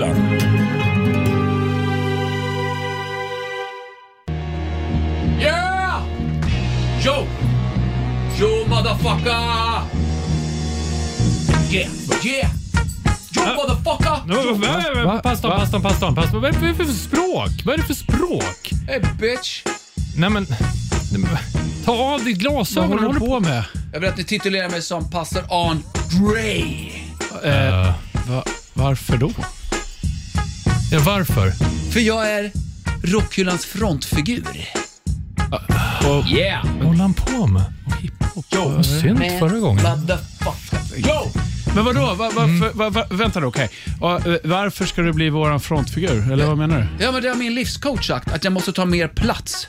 Rockhyllan. Yeah! Yo! Yo motherfucker! Yeah! Yeah! Yo motherfucker! Va? Pastorn, pastorn, pastorn, pastorn. Vad är det för språk? Vad är det för språk? Hey bitch! Nej men... Ta av dig glasögonen. Vad håller du på med? Jag vill att ni titulerar mig som pastor André. Eh, va, varför då? Ja, varför? För jag är Rockhyllans frontfigur. Och, Yeah! Vad håller han på med? jo, Vad synd förra gången. Motherfucker. Yo! men vadå? Va, varför, va, va, vänta då, okej. Och, eh, Varför ska du bli våran frontfigur? Eller vad menar du? Ja, men det har min livscoach sagt, att jag måste ta mer plats.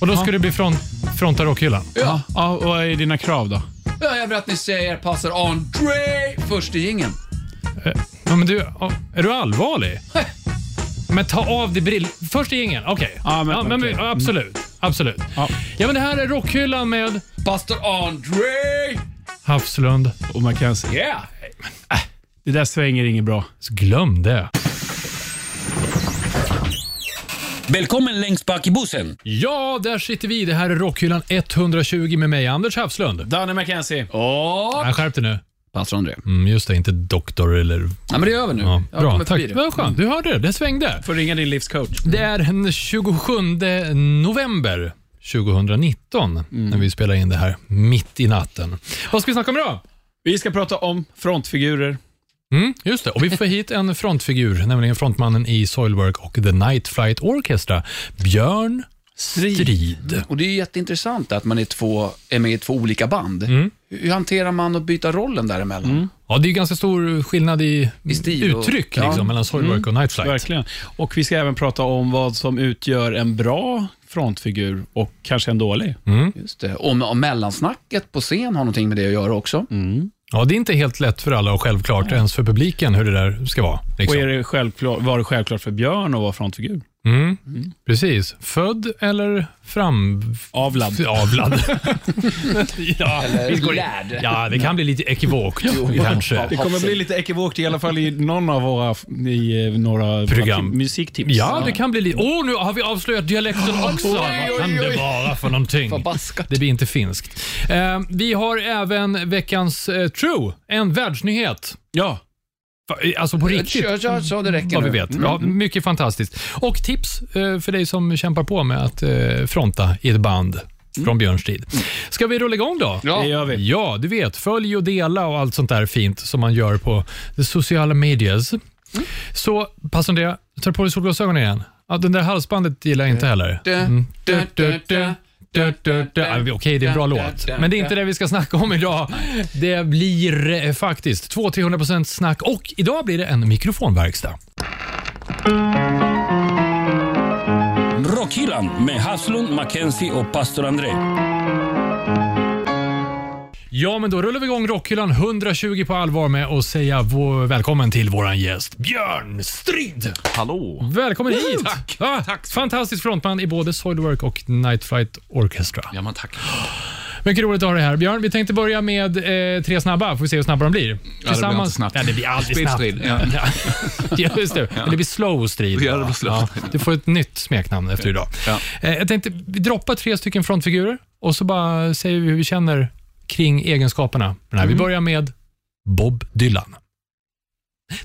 Och då ska du bli front, fronta rockhyllan? Ja. Ja, och vad är dina krav då? Ja, jag vill att ni säger pastor André först i jingeln. Ja, men du, ja, är du allvarlig? Men ta av dig brill... Först i ingen. Okej. Ja, men- ja, men, okej. ja, absolut. Absolut. Ja. Ja, men det här är rockhyllan med Pastor André! Havslund. Och man kan säga, Yeah! det där svänger inget bra. Så glöm det. Välkommen längst bak i bussen. Ja, där sitter vi. Det här är rockhyllan 120 med mig, Anders Havslund. Danny McKenzie. Och Nej, skärp dig nu. Pastor André. Mm, just det, inte doktor eller... Ja, men det gör vi nu. Ja, bra, tack. det. Vad skönt. Du hörde det. Det svängde. Får ringa din livscoach. Det är den 27 november 2019 när vi spelar in det här mitt i natten. Vad ska vi snacka om idag? Vi ska prata om frontfigurer. Mm, just det, och vi får hit en frontfigur, nämligen frontmannen i Soilwork och The Night Flight Orchestra, Björn Strid. Och det är jätteintressant att man är, två, är med i två olika band. Mm. Hur hanterar man att byta rollen däremellan? Ja, det är ganska stor skillnad i, I stil och- uttryck ja. liksom, mellan Soilwork och Night Flight. Verkligen. Och vi ska även prata om vad som utgör en bra frontfigur och kanske en dålig. Mm. Just det. Och, och mellansnacket på scen har någonting med det att göra också. Ja, det är inte helt lätt för alla och självklart ens för publiken hur det där ska vara. Liksom. Och är det självklart, var det självklart för Björn att vara frontfigur? Mm. Precis. Född eller fram... Avlad. Avlad. ja, Eller lärd. ja, det kan bli lite ekivokt kanske. Det kommer bli lite ekivokt i alla fall i någon av våra i eh, några Program. musiktips. Ja, det kan bli lite... Åh, nu har vi avslöjat dialekten också. Vad kan det vara för någonting? Förbaskat. Det blir inte finskt. Eh, vi har även veckans eh, True, en världsnyhet. Ja. Va- Alltså på riktigt. Ja, ja, så det räcker Vad vi vet. Ja, mycket fantastiskt. Och tips eh, för dig som kämpar på med att eh, fronta i ett band från Björns tid. Ska vi rulla igång då? Ja. Det gör vi. Ja, du vet. Följ och dela och allt sånt där fint som man gör på de sociala medias. Så, pass Andrea, tar på dig solglasögonen igen. Ja, den där halsbandet gillar jag inte heller. Mm. Du, du, du. Ja, Okej, det är en bra låt. Men det är inte det vi ska snacka om idag. Det blir eh, faktiskt 200-300% snack och idag blir det en mikrofonverkstad. Rockhyllan med Haslund, Mackenzie och pastor André. Ja, men då rullar vi igång Rockhyllan 120 på allvar med att säga vår, välkommen till våran gäst Björn Strid. Hallå! Välkommen hit! Tack, Ah, tack. Fantastisk frontman i både Soilwork och Night Flight Orchestra. Ja, men tack. Mycket roligt att ha dig här Björn. Vi tänkte börja med eh, tre snabba, får vi se hur snabba de blir. blir alltid snabbt. Ja, det blir alltid snabbt. Speedstrid, ja. Ja, just det. Men det blir slow strid. Ja, det blir slow strid. du får ett nytt smeknamn efter idag. Ja. Eh, jag tänkte, vi droppar tre stycken frontfigurer och så bara säger vi hur vi känner kring egenskaperna. Den här. Vi börjar med Bob Dylan.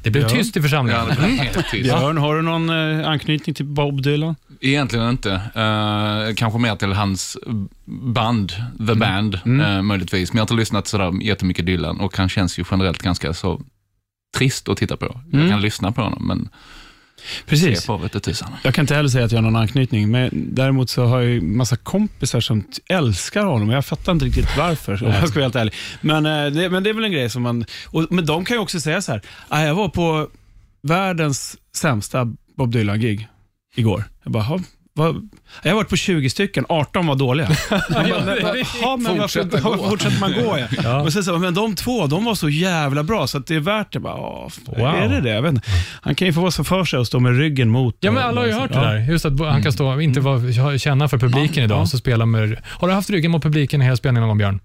Det blev Ja. tyst i församlingen. Ja, det blir helt tyst. Björn, har du någon eh, anknytning till Bob Dylan? Egentligen inte. Eh, kanske mer till hans band, The Band, eh, möjligtvis. Men jag har inte lyssnat sådär jättemycket Dylan och han känns ju generellt ganska så trist att titta på. Jag kan lyssna på honom, men Precis. på tusan. Jag kan inte heller säga att jag har någon anknytning, men däremot så har jag ju massa kompisar som älskar honom jag fattar inte riktigt varför, om jag ska vara helt ärlig. Men, eh, det, men det är väl en grej som man... Och, men de kan ju också säga så här, "Ah, jag var på världens sämsta Bob Dylan-gig igår. Jag bara, "Ha, vad, jag har varit på 20 stycken, 18 var dåliga. Man bara, "Men vad- "Ha, men varför Fortsätta gå." fortsätter man gå? Ja. Men, sen, så, men de två, de var så jävla bra så att det är värt det. Bara, "Åh, Wow. Är det det? Vet. Han kan ju få vara så för sig och stå med ryggen mot. Ja, men och- alla har ju hört det Ja. där. Just att han kan stå, inte vara, känna för publiken idag, Ja. så spela med... Har du haft ryggen mot publiken i hela spelningen någon gång, Björn?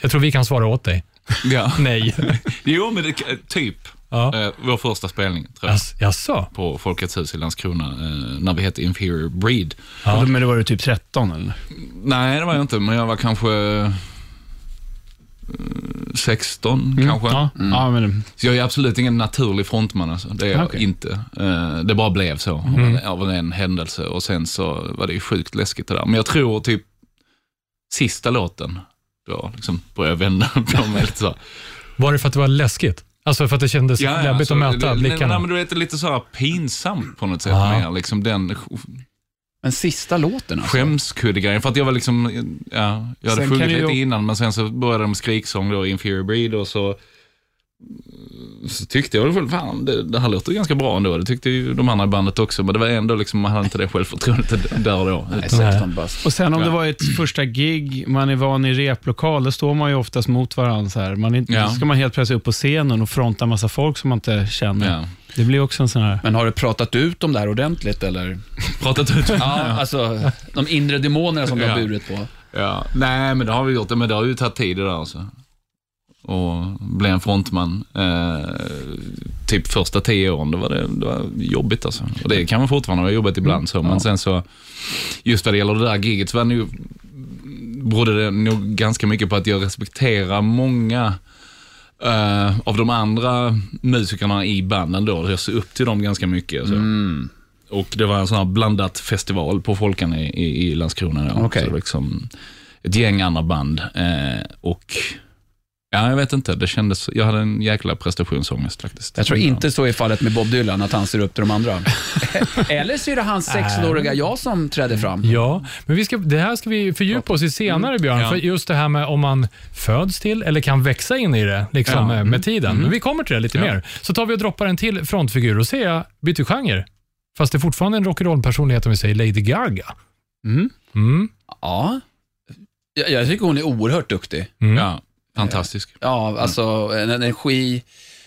Jag tror vi kan svara åt dig. Ja. Nej. Jo, men det, typ. Ja. Eh, vår första spelning, tror jag. Jass- Jaså? På Folkets hus i Landskrona, eh, när vi hette Inferior Breed. Ja. Men då var du typ 13 eller? Nej, det var jag inte, men jag var kanske eh, 16 kanske. Ja, ja men Så jag är absolut ingen naturlig frontman. Alltså. Det är jag Okej. inte. Det bara blev så Mm. av en händelse och sen så var det ju sjukt läskigt det där. Men jag tror typ sista låten, då liksom började jag vända på mig lite så. Var det för att det var läskigt? Alltså för att det kändes läbbigt alltså, att möta blickarna? nej, men du vet, det är lite så här pinsamt på något sätt. Ja. Mer, liksom den Men sista låten alltså. skämskudde-grejen. För att jag var liksom, ja, jag hade Sen sjungit lite innan, men sen så började de skriksång då, Inferior Breed och så så tyckte jag väl, fan det, det här låter ganska bra ändå. Det tyckte ju de andra i bandet också, men det var ändå liksom, man hade inte det självförtroendet där och då. Nej, 16 bast. Och sen om Ja. det var ett första gig, man är van i replokal, då står man ju oftast mot varandra. Så här. Man är, Ja. Då ska man helt plötsligt upp på scenen och fronta massa folk som man inte känner. Ja. Det blir också en sån här... Men har du pratat ut om det här ordentligt eller? Pratat ut. Ja, alltså de inre demonerna som du har burit på. Ja, nej men det har vi gjort, men det har ju tagit tid det där alltså. Och bli en frontman. Eh, typ första tio åren, då var det, det var jobbigt alltså. Och det kan man fortfarande vara jobbigt ibland så, men sen så, just vad det gäller det där giget så var det nog, berodde det nog ganska mycket på att jag respekterar många eh, av de andra musikerna i banden då. Jag ser upp till dem ganska mycket. Så. Och det var en sån här blandat festival på Folkan i, i, i Landskrona. Då. Okej. Så liksom ett gäng andra band. Eh, och ja, jag vet inte, det kändes, jag hade en jäkla prestationsångest faktiskt. Jag tror inte så är fallet med Bob Dylan, att han ser upp till de andra. Eller så är det hans 16-åriga jag som trädde fram. Ja, men vi ska, det här ska vi fördjupa oss i senare, Björn. Ja. För just det här med om man föds till eller kan växa in i det liksom, Ja. eh, med tiden. Men vi kommer till det lite mer. Så tar vi och droppar en till frontfigur och ser byter genre. Fast det är fortfarande en rock'n'roll-personlighet om vi säger Lady Gaga. Mm. Mm. Ja. Jag, jag tycker hon är oerhört duktig. Mm. Ja, fantastisk. Ja, alltså en energi,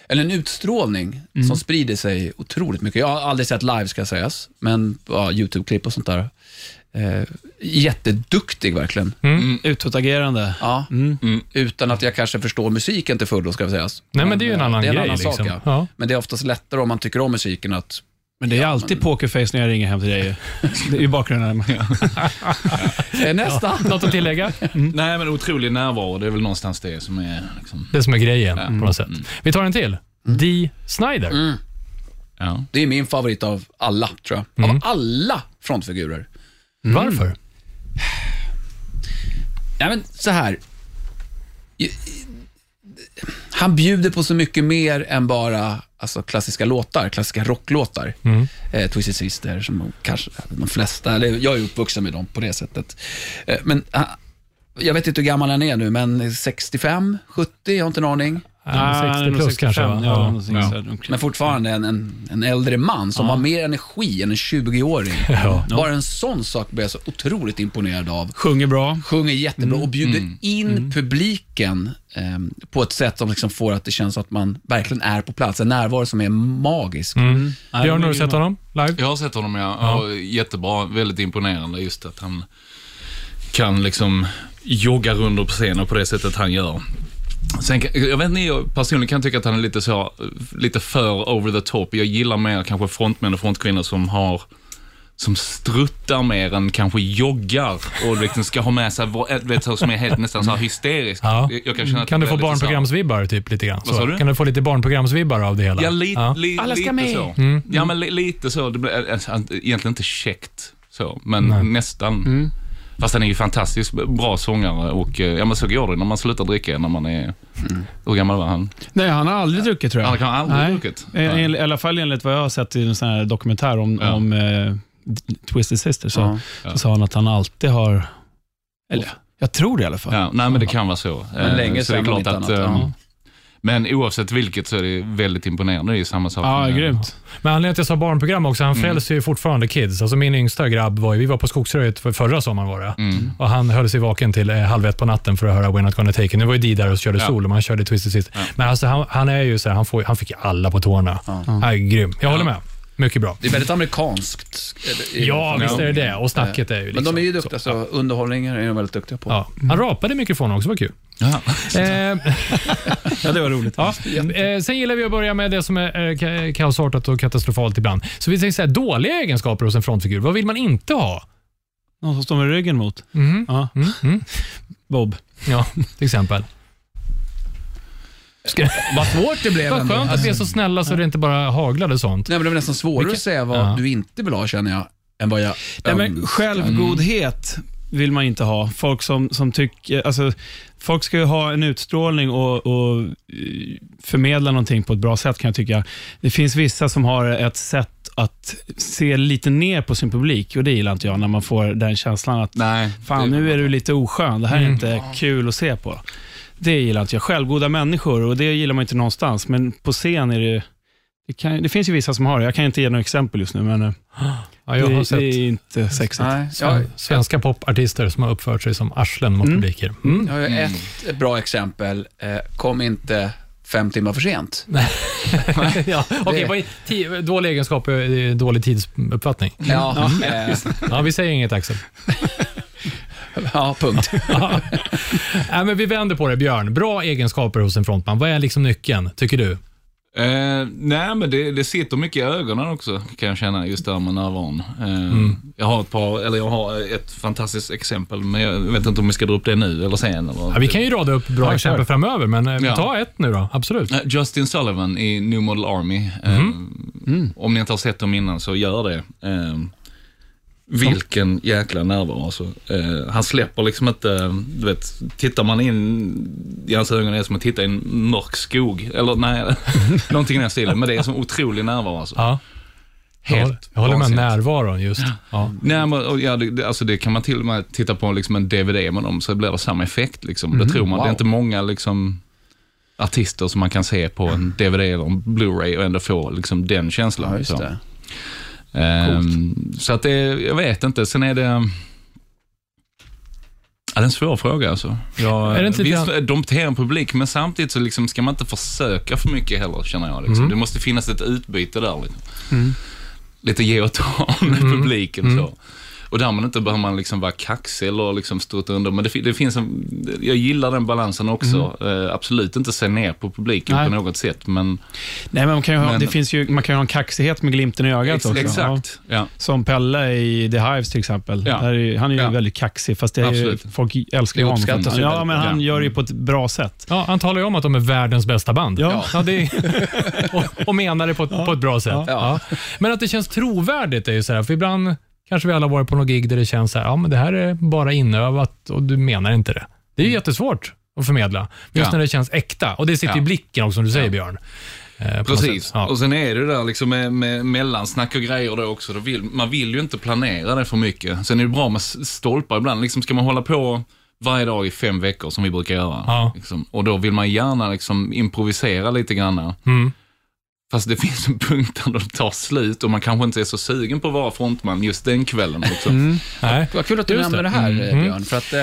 eller en utstrålning som sprider sig otroligt mycket. Jag har aldrig sett live ska sägas, men ja, YouTube-klipp och sånt där. Eh, jätteduktig verkligen. Mm. Utåtagerande. Ja, Mm. utan att jag kanske förstår musiken till fullo, ska sägas. Nej, men det är ju en eh, annan det är en grej. annan sak, liksom. ja. ja. Men det är oftast lättare om man tycker om musiken att Men det är alltid pokerface när jag ringer hem till dig. Det är I bakgrunden. Eh, Nästa. Något att tillägga? Nej, men otrolig närvaro, det är väl någonstans det som är... Liksom, Det som är grejen på något sätt. Vi tar en till. Dee Snider. Mm. ja. Det är min favorit av alla, tror jag. Mm. Av alla frontfigurer. Varför? Ja, men så här. Han bjuder på så mycket mer än bara alltså, klassiska låtar, klassiska rocklåtar. Mm. Eh, Twisted Sister, som kanske de flesta, eller jag är uppvuxen med dem på det sättet. Eh, men ah, jag vet inte hur gammal han är nu, men 65, 70, jag har inte en aning. Ja, 60 plus 65, kanske. va? Ja, Ja. Men fortfarande en, en, en äldre man som har mer energi än en 20-åring. Ja. Bara en sån sak blir jag så otroligt imponerad av. Sjunger bra. Sjunger jättebra och bjuder Mm. in publiken eh, på ett sätt som liksom får att det känns att man verkligen är på plats. En närvaro som är magisk. Mm. Nej, Björn, har du sett honom live? Jag har sett honom, ja. Jättebra, väldigt imponerande just att han kan liksom jogga runt på scenen på det sättet han gör. Sen, jag vet inte, jag personligen kan tycka att han är lite så, lite för over the top. Jag gillar mer kanske frontmän och frontkvinnor som har som struttar mer än kanske joggar och liksom ska ha med sig, vet du, som är helt nästan så här hysterisk. Ja. Jag, kan, känna att Kan du få så barnprogramsvibbar typ lite grann? Vad sa Så. du? Kan du få lite barnprogramsvibbar av det hela? Ja, li, Ja. li, Alla ska lite med. så. Mm. Ja, men li, lite så. Det blir alltså, egentligen inte käckt så, men Nej. nästan. Fast han är ju fantastiskt bra sångare och eh, ja, men så går det när man slutar dricka när man är... Hur gammal var han? Nej, han har aldrig druckit tror jag. Han kan aldrig Nej. druckit. Eh, I, I alla fall enligt vad jag har sett i en sån här dokumentär om, Ja. om eh, Twisted Sister, så, Ja. Ja. så sa han att han alltid har... Eller, jag tror det i alla fall. Ja, nej, men det kan vara så. Men Eh, länge så det är klart inte att, annat, eh, ja. Men oavsett vilket så är det väldigt imponerande. Det är samma sak. Ja, med- grymt. Men anledningen till att jag sa barnprogram också, han Mm. frälser ju fortfarande kids. Alltså min yngsta grabb, var ju, vi var på Skogsröjet för förra sommaren var det. Mm. Och han höll sig vaken till eh, halv ett på natten för att höra We're Not Gonna Take It. Nu var ju Dee där och körde Ja. solo, men han körde Twisted Sister. Ja. Men alltså, han, han är ju så här, han, får, han fick ju alla på tårna. Ja. Han är grym. Jag håller med. Mycket bra. Det är väldigt amerikanskt. Ja, visst är det det. Och snacket är ju liksom... Men de är ju duktiga, så, underhållning är de väldigt duktiga på. Ja. Han rapade i mikrofonen också, var kul. Ja. Eh, Ja, det var roligt. ja. eh, sen gillar vi att börja med det som är eh, ka- kaosartat och katastrofalt ibland. Så vi tänker så här, dåliga egenskaper hos en frontfigur. Vad vill man inte ha? Någon som står med ryggen mot. Mhm. Ja. Mm, mm. Bob. Ja, till exempel. Ska, Vad svårt det blev vad ändå. skönt att vi är så snälla så det inte bara haglade sånt. Nej, men det var nästan svårare Vilka- att säga vad Ja. du inte vill ha, känner jag, än vad jag Nej, men självgodhet vill man inte ha. Folk som, som tycker... Alltså, folk ska ju ha en utstrålning och, och eh, förmedla någonting på ett bra sätt kan jag tycka. Det finns vissa som har ett sätt att se lite ner på sin publik och det gillar inte jag när man får den känslan att Nej. fan nu är du lite oskön, det här är Mm. inte kul att se på. Det gillar inte jag. Självgoda människor och det gillar man inte någonstans, men på scen är det det, kan, det finns ju vissa som har det. Jag kan inte ge några exempel just nu, men eh, Ja, jag har det, sett det är inte sexigt. Nej, jag, sven- svenska popartister som har uppfört sig som arslen mot Mm. publiker. Mm. jag har ju ett bra exempel. Eh, kom inte fem timmar för sent. ja, Okej, Det- ti- dålig egenskap är dålig tidsuppfattning. Ja, eh, Ja, vi säger inget Axel. ja punkt. Nej, men vi vänder på det, Björn. Bra egenskaper hos en frontman. Vad är liksom nyckeln, tycker du? Eh, nej, men det, det sitter mycket i ögonen också, kan jag känna, just där med närvaron. Eh, Jag har ett par, eller jag har ett fantastiskt exempel, men jag vet inte om vi ska dra upp det nu eller sen. Eller? Ja, vi kan ju rada upp bra Ja, exempel framöver, men eh, Ja. ta ett nu då. Absolut. Eh, Justin Sullivan i New Model Army. Eh, Om ni inte har sett dem innan så gör det. Vilken jäkla närvaro alltså. Eh, han släpper liksom inte, du vet, tittar man in i hans ögon är det som att titta i en mörk skog. Eller nej, någonting i den stilen. Men det är som otrolig närvaro alltså. Ja. Jag håller, Helt jag håller med vansinnigt. närvaron just. Ja. Nej, men, ja, det, det- alltså, det kan man till och med titta på liksom, en DVD med dem så blir det samma effekt. Liksom. Det tror man. Det wow. är inte många liksom, artister som man kan se på en DVD eller en Blu-ray och ändå få liksom, den känslan. Ja, så. det. Ehm, så att det, jag vet inte. Sen är det... Ja, det är en svår fråga alltså. Jag, Är det inte visst, de beter en publik, men samtidigt så liksom ska man inte försöka för mycket heller, känner jag. Liksom. Mm. Det måste finnas ett utbyte där. Liksom. Lite ge och ta med Mm. publiken. Mm. Så. Och därmed inte behöver man liksom vara kaxig eller liksom stå under. Men det, det finns en, jag gillar den balansen också. Eh, absolut inte se ner på publiken Nej. på något sätt. Men, Nej, men man kan ju ha, Men- det finns ju, man kan ju ha en kaxighet med glimten i ögat ex, också. exakt. Ja. Ja. Som Pelle i The Hives till exempel. Ja. Där är, han är ju Ja. väldigt kaxig, fast det är ju, folk älskar ju Det honom. ju Ja, men han gör det ju på ett bra sätt. Ja, han talar ju om att de är världens bästa band. Ja. Ja, det är, och, och menar det på ett, på ett bra sätt. Ja. Ja. Men att det känns trovärdigt är ju så här, för ibland kanske vi alla varit på något gig där det känns så här, ja men det här är bara inövat och du menar inte det. Det är ju jättesvårt att förmedla. Just Ja. när det känns äkta. Och det sitter i Ja. blicken också, som du säger Ja. Björn. Eh, Precis. Ja. Och sen är det där liksom med, med mellansnack och grejer då också. Då vill, man vill ju inte planera det för mycket. Sen är det bra med stolpar ibland. Liksom ska man hålla på varje dag i fem veckor som vi brukar göra. Ja. Liksom. Och då vill man gärna liksom improvisera lite grann. Mm. Fast det finns en punkt där det tar slut och man kanske inte är så sugen på att vara frontman just den kvällen. Liksom. Nej. Vad kul att du Just nämner det. det här, Mm. eh, Björn. För att eh,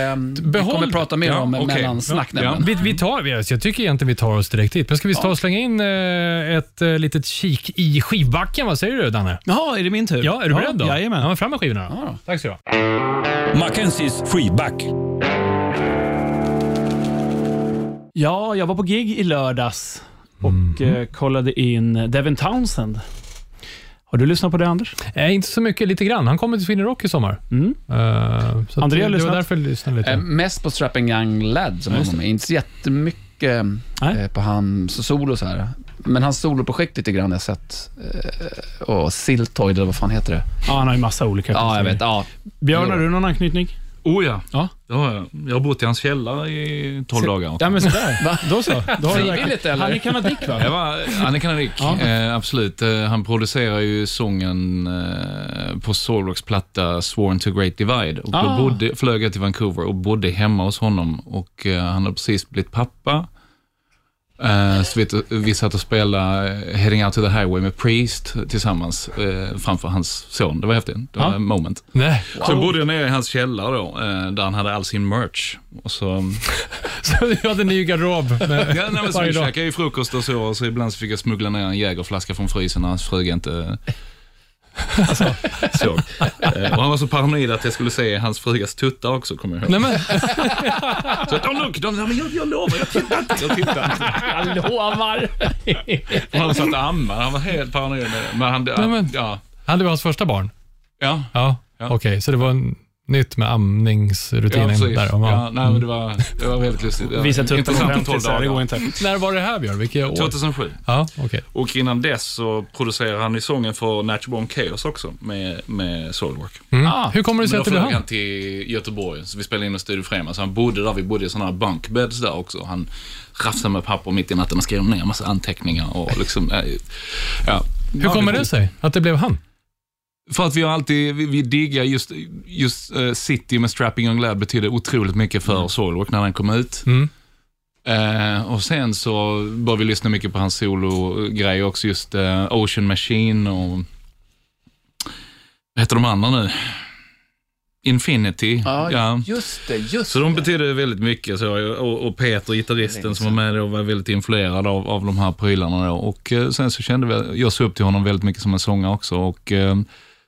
vi kommer prata mer Ja, om okej. mellansnack Ja. Vi, vi tar, jag tycker egentligen vi tar oss direkt dit. Men ska vi ta och slänga in eh, ett eh, litet kik i skivbacken? Vad säger du, Danne? Jaha, är det min tur? Ja, är du beredd då? Jajamän. Ja, men fram med skivorna då. Ja då. Tack ska du ha. Mackenzies freeback. Ja, jag var på gig i lördags och eh, kollade in Devin Townsend. Har du lyssnat på det, Anders? Eh, inte så mycket, lite grann. Han kommer till Sweden Rock i sommar. Mm. Uh, så André det, har det var lyssnat. därför jag lyssnade lite. Eh, mest på Strapping Young Lad som Ja, han just var med. Inte så jättemycket eh, på hans solo så här. Men hans soloprojekt lite grann har jag sett. Eh, och Siltoid, eller vad fan heter det? Ja, han har ju massa olika. Ja, jag vet. Ja. Björn, har du någon anknytning? Oh ja. Ja. Det har jag. Jag har bott i hans källare i 12 dagar. Ja, men sådär. Va? Då så. Då har Frivilligt, eller? Han är kanadik, va? Jag var, han är kanadik, Ja. eh, absolut. Eh, han producerar ju sången eh, på Soulrocks platta Sworn to Great Divide. Och Ah. då bodde, flög jag till Vancouver och bodde hemma hos honom. Och eh, Han har precis blivit pappa. Eh, så vi, vi satt och spelade eh, Heading Out to the Highway med Priest tillsammans eh, framför hans son. Det var häftigt. Det var Ja. en moment. Nej. Så bodde jag nere i hans källare då, eh, där han hade all sin merch. Och så, Så du hade ny garderob med, Ja, nej, men så vi käkade ju frukost och så, och så ibland så fick jag smuggla ner en jägerflaska från frysen när hans fruga inte såg. Eh, Och han var så paranoid att jag skulle se hans frugas tuttar också, kommer jag ihåg. Nej, men, Så att, oh, look, de, jag, jag lovar, jag tittar inte. Jag tittar inte. jag lovar. Han satt och ammade, han var helt paranoid det. Men han, Nej, men- ja, Hade vi hans första barn? ja. Ja, Ja. okej. Så det var en, nytt med amningsrutinen Ja, precis. där. Ja, Ja. nej, men det, var, det var väldigt lustigt. Visa tutten 12 så här, det går dagar. inte. När var det här Björn? Vilket år? 2007. Ja, okej. Och innan dess så producerade han ju sången för Natural Born Chaos också med, med Soilwork. Mm. Ah, Hur kommer det sig att då det blev flög han? han till Göteborg, så vi spelade in en Studio Frema. Så han bodde där, vi bodde i sådana här bunkbeds där också. Han rafsade med papper mitt i natten och skrev ner en massa anteckningar och liksom, eh, ja. Hur kommer det sig att det blev han? För att vi har alltid, vi, vi diggar just, just eh, City med Strapping Young Lad betydde otroligt mycket för Soilwork när den kom ut. Mm. Eh, och sen så började vi lyssna mycket på hans solo-grejer också, just eh, Ocean Machine och vad heter de andra nu? Infinity. Ja, just det. Just Så de betyder väldigt mycket. Så, och, och Peter, gitarristen som var med då, var väldigt influerad av, av de här prylarna. Då. Och eh, sen så kände vi, jag såg upp till honom väldigt mycket som en sångare också. Och, eh,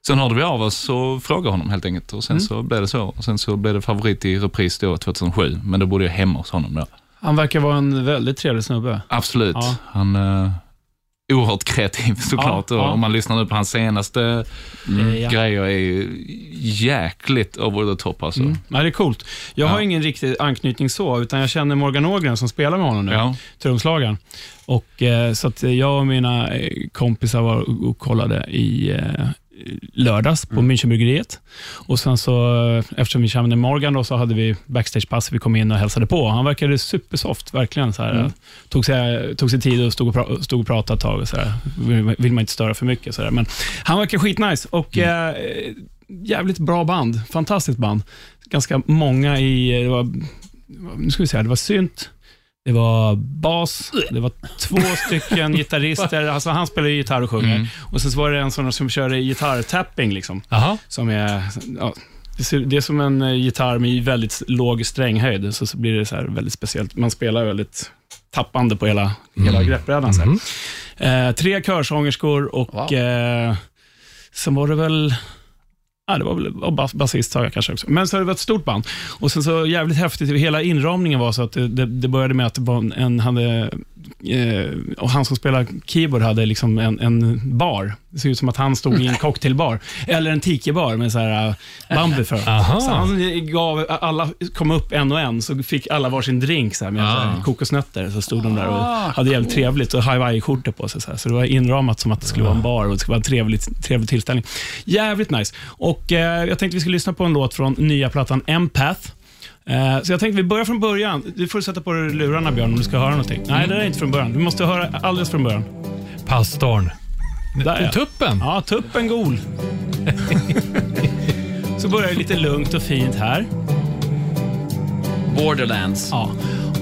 sen hörde vi av oss och frågade honom helt enkelt. Och sen så blev det så. Och sen så blev det favorit i repris då 2007. Men då bodde jag hemma hos honom då. Han verkar vara en väldigt trevlig snubbe. Absolut. Ja. Han är oerhört kreativ såklart. Ja, ja. Om man lyssnar nu på hans senaste Mm. Ja. grejer är ju jäkligt over the top alltså. Mm. Ja, det är coolt. Jag har ingen riktig anknytning så, utan jag känner Morgan Ågren som spelar med honom nu, Ja. trumslagaren. Och, eh, så jag och mina eh, kompisar var och, och kollade i eh, lördags på Münchenbryggeriet. Och sen så, eftersom vi kände Morgan då, så hade vi backstagepass. Vi kom in och hälsade på. Han verkade supersoft, verkligen. Så här, tog, sig, tog sig tid och stod och, pra, stod och pratade ett tag. Och så här. Vill, vill man inte störa för mycket. Så här. Men han verkar skitnice och eh, jävligt bra band. Fantastiskt band. Ganska många i... Det var, nu ska vi här, det var synt, det var bas, det var två stycken gitarrister. Alltså han spelar ju gitarr och sjunger. Mm. Och sen så var det en sån som körde gitarrtapping. Liksom, som är, ja, det, är som en eh, gitarr med väldigt låg stränghöjd. Så, så blir det så här väldigt speciellt. Man spelar väldigt tappande på hela, hela greppbrädan. Här. Eh, tre körsångerskor och Wow. eh, sen var det väl Ja, det var väl och bas, basist sa jag kanske också. Men så det var ett stort band. Och sen så jävligt häftigt, hela inramningen var så att det, det, det började med att det var en, hade, och han som spelar keyboard hade liksom en, en bar. Det ser ut som att han stod i en cocktailbar. Eller en tiki-bar med så här uh, bambu för. Så han gav, alla kom upp en och en, så fick alla varsin drink så här, med så här, kokosnötter. Så stod de där och hade jävligt trevligt och hawaii-skjortor på sig. Så, här. så det var inramat som att det skulle vara en bar och det skulle vara en trevlig, trevlig tillställning. Jävligt nice. Och eh, Jag tänkte vi skulle lyssna på en låt från nya plattan Empath. Eh, så jag tänkte vi börjar från början. Du får sätta på dig lurarna Björn om du ska höra någonting. Nej, det är inte från början. Du måste höra alldeles från början. Pastorn. Där ja. Tuppen. Ja, tuppen gol. så börjar det lite lugnt och fint här. Borderlands. Ja,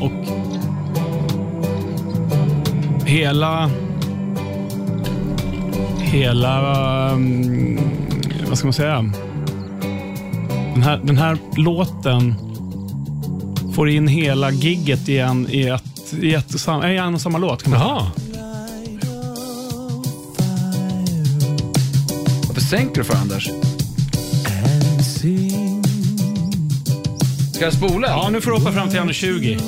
och hela... Hela... um, vad ska man säga? Den här, den här låten får in hela gigget i, en, i, ett, i, ett, sam- i en och samma låt. Kan man. Jaha. Varför sänker du för Anders? Ska jag spola? Ja, nu får du hoppa fram till 1.20.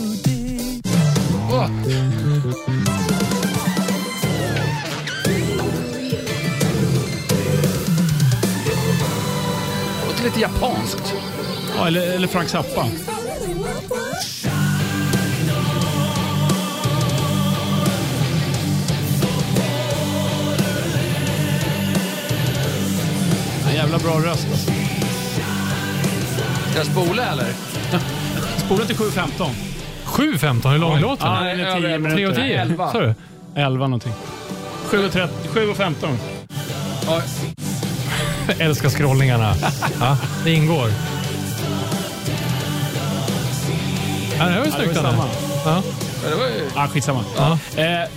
Åh. Låter lite japanskt. Ja, eller, eller Frank Zappa. Jävla bra röst alltså. Ska jag spola eller? Spola till 7.15. 7.15, hur lång är låten? Ja, den är 10 över- minuter. 3 och 10? elva. Sa du? 11 någonting. 7.30 7.15. Ja, älskar scrollningarna. Ja, det ingår. Ja, det här var ju Ja, snyggt. Ja. det var ju... Ah, skitsamma. Ja. Eh,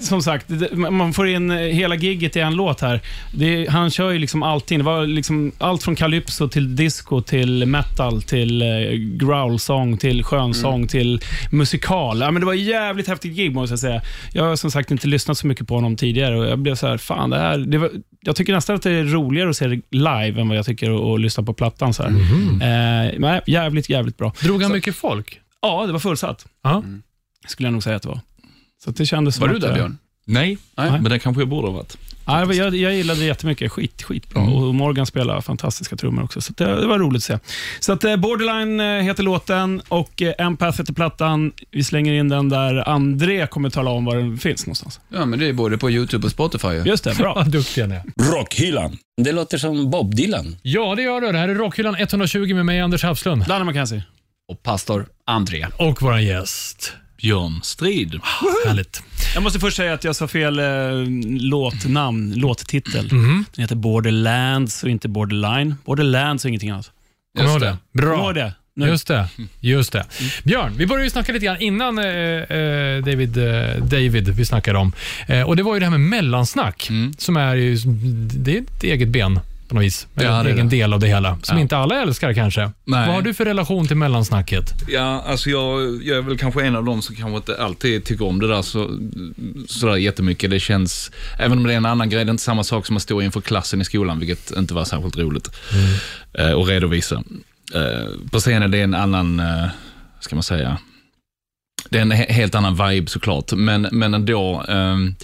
som sagt, man får in eh, hela gigget i en låt här. Det, han kör ju liksom allting. Det var liksom allt från calypso till disco till metal till eh, growlsång till skönsång till musikal. Ja, men det var ett jävligt häftigt gig måste jag säga. Jag har som sagt inte lyssnat så mycket på honom tidigare och jag blev så här, fan det här, det var, jag tycker nästan att det är roligare att se det live än vad jag tycker att, att lyssna på plattan. Så här. Mhm. Eh, nej, jävligt, jävligt bra. Drog han mycket folk? Ja, det var fullsatt, Ja. skulle jag nog säga att det var. Så det kändes som Var du där Björn? Nej, Nej. men det kanske jag borde ha varit. Jag, jag, jag gillade det jättemycket. Skit, skitbra. Mm. Och Morgan spelar fantastiska trummor också, så det, det var roligt att se. Så att, eh, Borderline eh, heter låten och eh, Empath heter plattan. Vi slänger in den där André kommer tala om var den finns någonstans. Ja, men det är både på YouTube och Spotify. ju. Just det, bra. Vad duktiga ni är. Rockhyllan. Det låter som Bob Dylan. Ja, det gör det. Det här är Rockhyllan 120 med mig, Anders Hafslund. Danne McKenzie. Och pastor André. Och vår gäst. Björn Strid. Härligt. Jag måste först säga att jag sa fel eh, låtnamn, låttitel. Mhm. Den heter Borderlands och inte Borderline. Borderlands och ingenting annat. Kommer du ihåg Just det? Bra. ihåg det. Nu. Just det. Just det. Björn, vi började ju snacka lite grann innan eh, eh, David, eh, David vi snackade om. Eh, och Det var ju det här med mellansnack, som är ju det är ett eget ben på något vis. Eller Ja, en det är egen det. del av det hela, som Ja. inte alla älskar kanske. Nej. Vad har du för relation till mellansnacket? Ja, alltså jag, jag är väl kanske en av dem som kanske inte alltid tycker om det där så, sådär jättemycket. Det känns, även om det är en annan grej, det är inte samma sak som att stå inför klassen i skolan, vilket inte var särskilt roligt eh, att redovisa. Eh, på scenen det är en annan, eh, ska man säga, det är en he- helt annan vibe såklart, men, men ändå. ehm,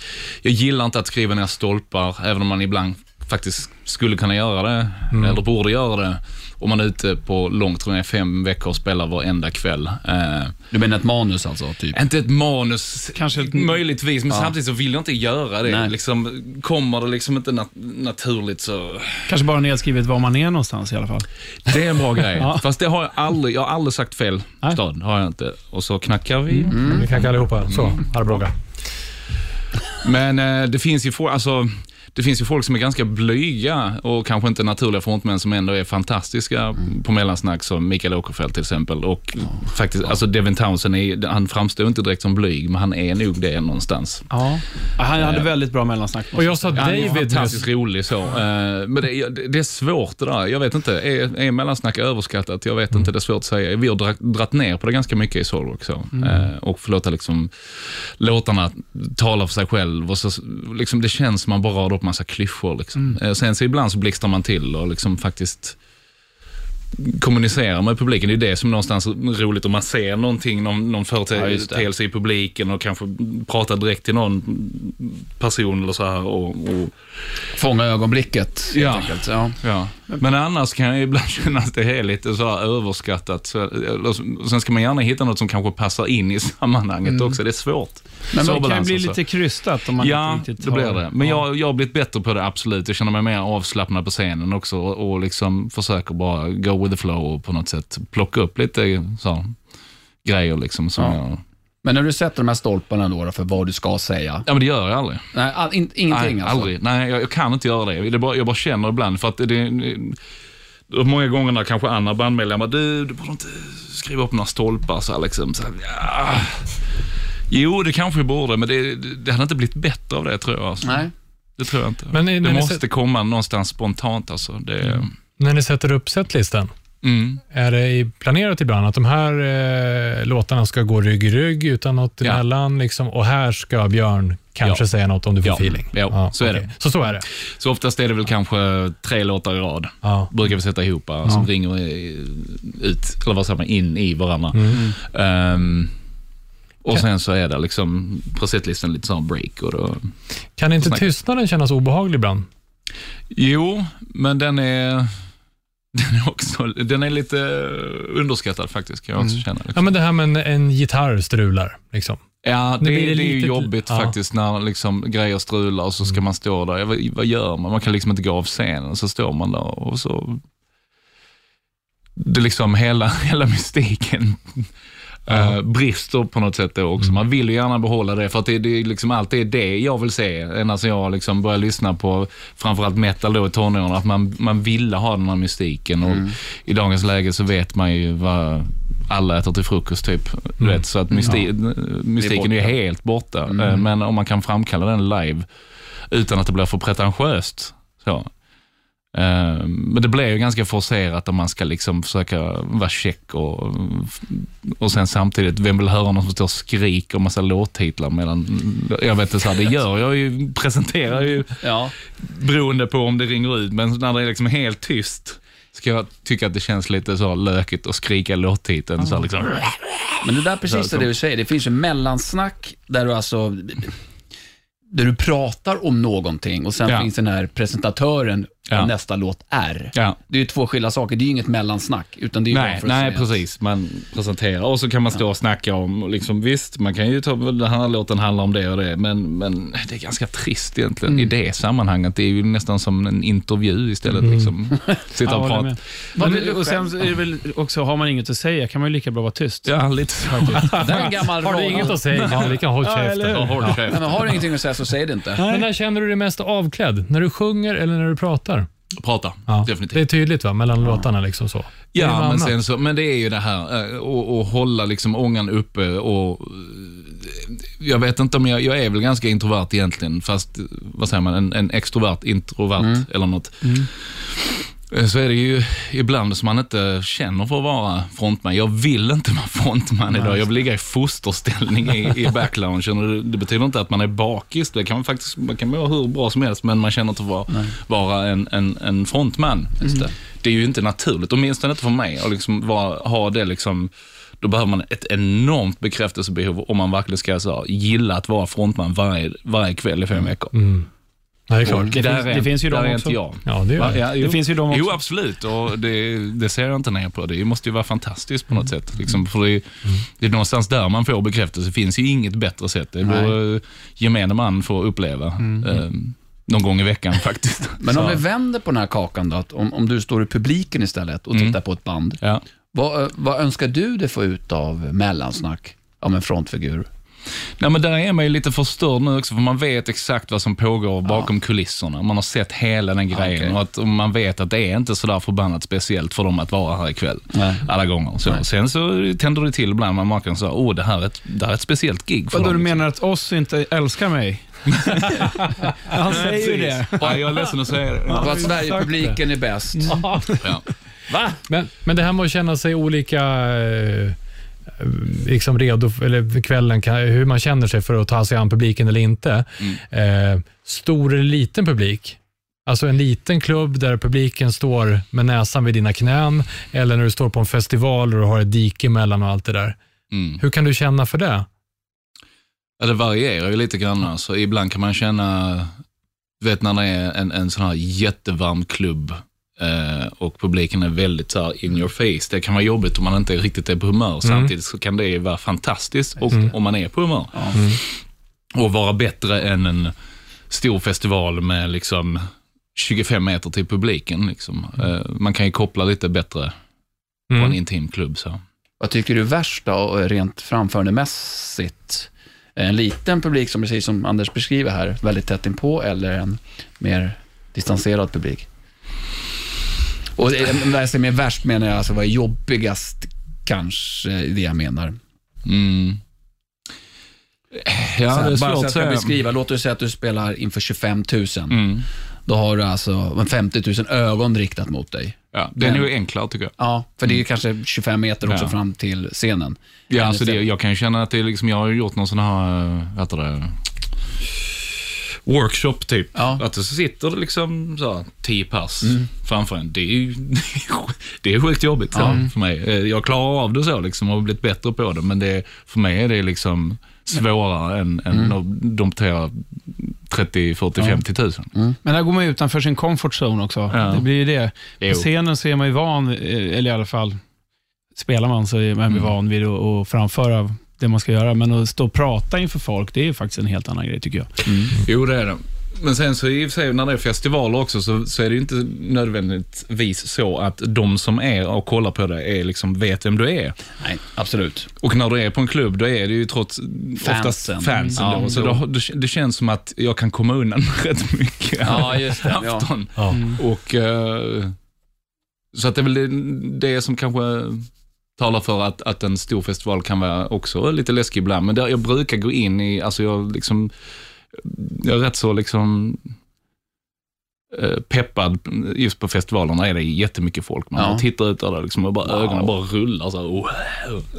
jag gillar inte att skriva ner stolpar, även om man ibland faktiskt skulle kunna göra det, eller borde göra det. Om man är ute på långt, tror jag, fem veckor och spelar varenda kväll. Eh, Du menar ett manus alltså? Typ. inte ett manus, Kanske ett- möjligtvis, men Ja. samtidigt så vill jag inte göra det. Nej. Liksom, kommer det liksom inte nat- naturligt så... Kanske bara nedskrivet var man är någonstans i alla fall. Det är en bra grej. Ja. Fast det har jag aldrig, jag har aldrig sagt fel Nej. stad. Har jag inte. Och så knackar vi. Vi knackar allihopa. Så, Arboga. Men eh, det finns ju folk, alltså, det finns ju folk som är ganska blyga och kanske inte naturliga frontmän som ändå är fantastiska på mellansnack som Mikael Åkerfeldt till exempel. Och faktiskt, alltså Devin Townsend, är, han framstår inte direkt som blyg, men han är nog det någonstans. Ja. Han hade väldigt bra mellansnack. Och jag sa Ja, han är David fantastiskt rolig så. Eh, Men det, det är svårt det där. Jag vet inte, är, är mellansnack överskattat? Jag vet inte, det är svårt att säga. Vi har dra- dratt ner på det ganska mycket i Soulrock så. Eh, Och får låta liksom låtarna tala för sig själv. Och så, liksom, det känns som man bara radar upp massa klyschor. Liksom. Eh, Sen så ibland så blixtrar man till och liksom faktiskt kommunicera med publiken. Det är det som någonstans är roligt om man ser någonting, någon, någon Ja, företeelse i publiken och kanske pratar direkt till någon person eller så här. Och, och, Fånga ögonblicket, helt Ja. enkelt. Ja. ja. Men annars kan jag ibland känna att det är lite så här överskattat. Så, sen ska man gärna hitta något som kanske passar in i sammanhanget också. Det är svårt. Men det kan ju bli alltså. lite krystat om man Ja, inte riktigt det blir det. Men Ja. jag, jag har blivit bättre på det, absolut. Jag känner mig mer avslappnad på scenen också och, och liksom försöker bara go with the flow och på något sätt plocka upp lite så, grejer liksom. Som Ja. jag, Men när du sätter de här stolparna då, då för vad du ska säga. ja, men det gör jag aldrig. Nej, all, in, ingenting Nej, alltså? aldrig. Nej, jag, jag kan inte göra det. det är bara, jag bara känner ibland, för att det, det, många gånger när kanske andra bandmedlemmar, du, du borde inte skriva upp några stolpar så här, liksom. Så här, ja. Jo, det kanske jag borde, men det, det hade inte blivit bättre av det tror jag. Alltså. Nej. Det tror jag inte. Men det måste sett- komma någonstans spontant alltså. Det, När ni sätter upp setlistan, mm. är det planerat ibland att de här eh, låtarna ska gå rygg i rygg utan något Ja. emellan? Liksom, och här ska Björn kanske Ja. säga något om du får Ja. feeling? Ja, så är det. Så så är det? Så oftast är det väl kanske tre låtar i rad. Ja. Brukar vi sätta ihop, som ringer i- ut, eller vad säger man, in i varandra. Mm. Ehm, och sen så är det liksom på setlistan lite sån break. Och då, Kan inte tystnaden kännas obehaglig ibland? Jo, men den är, den är också den är lite underskattad faktiskt, kan jag också känna. Ja, Liksom. men det här med en, en gitarr strular. Liksom. Ja, det, det, det är ju lite- jobbigt ja. faktiskt när liksom grejer strular och så ska man stå där. Ja, vad, vad gör man? Man kan liksom inte gå av scenen. Så står man där och så... Det är liksom hela, hela mystiken eh, brister på något sätt då också. Man vill ju gärna behålla det för att det, det är liksom alltid det jag vill se. Ända sedan jag liksom började lyssna på framförallt metal då i tonåren. Att man, man ville ha den här mystiken och i dagens läge så vet man ju vad alla äter till frukost typ. Du vet, så att mysti mystiken är borta. helt borta. Eh, Men om man kan framkalla den live utan att det blir för pretentiöst. Så. Eh, men det blir ju ganska forcerat om man ska liksom försöka vara check och, och sen samtidigt, vem vill höra någon som står och skriker och massa låttitlar medan, jag vet inte, så här, det gör jag ju, presenterar ju Ja. beroende på om det ringer ut, men när det är liksom helt tyst ska jag tycka att det känns lite så lökigt att skrika låttiteln. Så här liksom. Men det där är precis det du säger. Det finns ju mellansnack där du alltså där du pratar om någonting och sen Ja. finns den här presentatören Ja. och nästa låt är. Ja. Det är ju två skilda saker. Det är ju inget mellansnack, utan det är ju Nej, nej precis. Man presenterar och så kan man stå och snacka om, liksom, visst, man kan ju ta, den här låten handlar om det och det, men, men det är ganska trist egentligen i det sammanhanget. Det är ju nästan som en intervju istället. Liksom. Sitta Ja, och prata. Men, och sen så är det väl också, har man inget att säga kan man ju lika bra vara tyst. Ja, lite så. Det är en gammal Har du inget att säga kan du lika håll Ja, käften. Ja, håll käft. Nej, men har du ingenting att säga så säg det inte. Men när känner du dig mest avklädd? När du sjunger eller när du pratar? Prata, Ja. definitivt. Det är tydligt va, mellan låtarna liksom så. Ja, men, annat. sen så, men det är ju det här eh, och, och hålla liksom ångan uppe och eh, jag vet inte om jag, jag är väl ganska introvert egentligen, fast eh, vad säger man, en, en extrovert introvert eller något. Eh, Så är det ju ibland som man inte känner för att vara frontman. Jag vill inte vara frontman idag. Jag vill ligga i fosterställning i, i backloungen. Och det, det betyder inte att man är bakis. Det kan man faktiskt man kan vara hur bra som helst, men man känner inte för att vara, vara en, en, en frontman. Just det. Det är ju inte naturligt, åtminstone inte för mig, att liksom vara, ha det liksom då behöver man ett enormt bekräftelsebehov om man verkligen ska så, gilla att vara frontman varje, varje kväll i fem veckor. Mm. Ja, det är klart. Och Det där finns- är, det finns ju där de är också. inte jag. Ja, det gör. Ja, jo. Det finns ju de också. Jo, absolut. Och det, det ser jag inte ner på. Det måste ju vara fantastiskt på något Mm. sätt. Liksom, för det, det är någonstans där man får bekräftelse. Det finns ju inget bättre sätt. Det borde gemene man få uppleva. Mm. Eh, någon gång i veckan faktiskt. Men om vi vänder på den här kakan då, att om, om du står i publiken istället och Mm. tittar på ett band. ja. Vad, eh, vad önskar du dig få ut av mellansnack om en frontfigur? Nej, men där är man ju lite förstörd nu också, för man vet exakt vad som pågår bakom kulisserna. Man har sett hela den grejen okej. och att och man vet att det är inte sådär förbannat speciellt för dem att vara här ikväll. Nej. Alla gånger. Så, sen så tänder det till ibland, man märker så här, åh, det här är ett, det här är ett speciellt gig för Vadå, dem. du liksom. menar att oss inte älskar mig? Han säger ju det. Ja, jag är ledsen att säga det. Att exakt Sverigepubliken är bäst. Ja. Va? Men, men det här med att känna sig olika eh, liksom redo, eller kvällen, hur man känner sig för att ta sig an publiken eller inte. Eh, stor eller liten publik? Alltså en liten klubb där publiken står med näsan vid dina knän eller när du står på en festival och du har ett dike emellan och allt det där. Mm. Hur kan du känna för det? Ja, det varierar ju lite grann. Alltså, ibland kan man känna, du vet när det är en, en sån här jättevarm klubb eh, och publiken är väldigt så här in your face. Det kan vara jobbigt om man inte riktigt är på humör. Samtidigt så kan det vara fantastiskt och, om man är på humör. Och vara bättre än en stor festival med liksom 25 meter till publiken. Liksom. Eh, man kan ju koppla lite bättre på en Mm. intim klubb. Så. Vad tycker du är värst då, rent framförandemässigt? En liten publik, som precis som Anders beskriver här, väldigt tätt inpå, eller en mer distanserad publik? Och när jag säger mer värst menar jag alltså vad är jobbigast, kanske, det jag menar. Mm. Ja, här, bara så jag att säga. beskriva, låt oss säga att du spelar inför 25 000. Mm. Då har du alltså 50 000 ögon riktat mot dig. Ja, det är nog enklare tycker jag. Ja, för det är ju kanske 25 meter också Ja. fram till scenen. Ja, alltså det, jag kan ju känna att det är liksom, jag har ju gjort någon sån här, eh, vad heter det, workshop typ. Ja. Att det så sitter liksom så här, tio pers framför en. Det är ju det är sjukt jobbigt så, för mig. Eh, Jag klarar av det så liksom och har blivit bättre på det, men det, för mig är det liksom svårare än, än att domptera 30, 40, 50 tusen. Men där går man ju utanför sin comfort zone också. Ja. Det blir ju det. Jo. På scenen så är man ju van, eh, eller i alla fall spelar man så är man Mm. van vid att, att framföra det man ska göra. Men att stå och prata inför folk, det är ju faktiskt en helt annan grej tycker jag. Jo, det är det. Men sen så i och för sig när det är festivaler också så, så är det ju inte nödvändigtvis så att de som är och kollar på det är liksom vet vem du är. Nej, absolut. Och när du är på en klubb, då är det ju trots Fansen. oftast fansen. Ja, då. Så då, det, det känns som att jag kan komma undan rätt mycket Ja, just det. Ja. afton. Ja. Och, eh, så att det är väl det, det som kanske talar för att, att en stor festival kan vara också lite läskig ibland. Men där jag brukar gå in i, alltså jag liksom, jag är rätt så liksom peppad. Just på festivalerna är det jättemycket folk. Man Ja. tittar ut där liksom och bara, ögonen bara rullar. Så här, wow.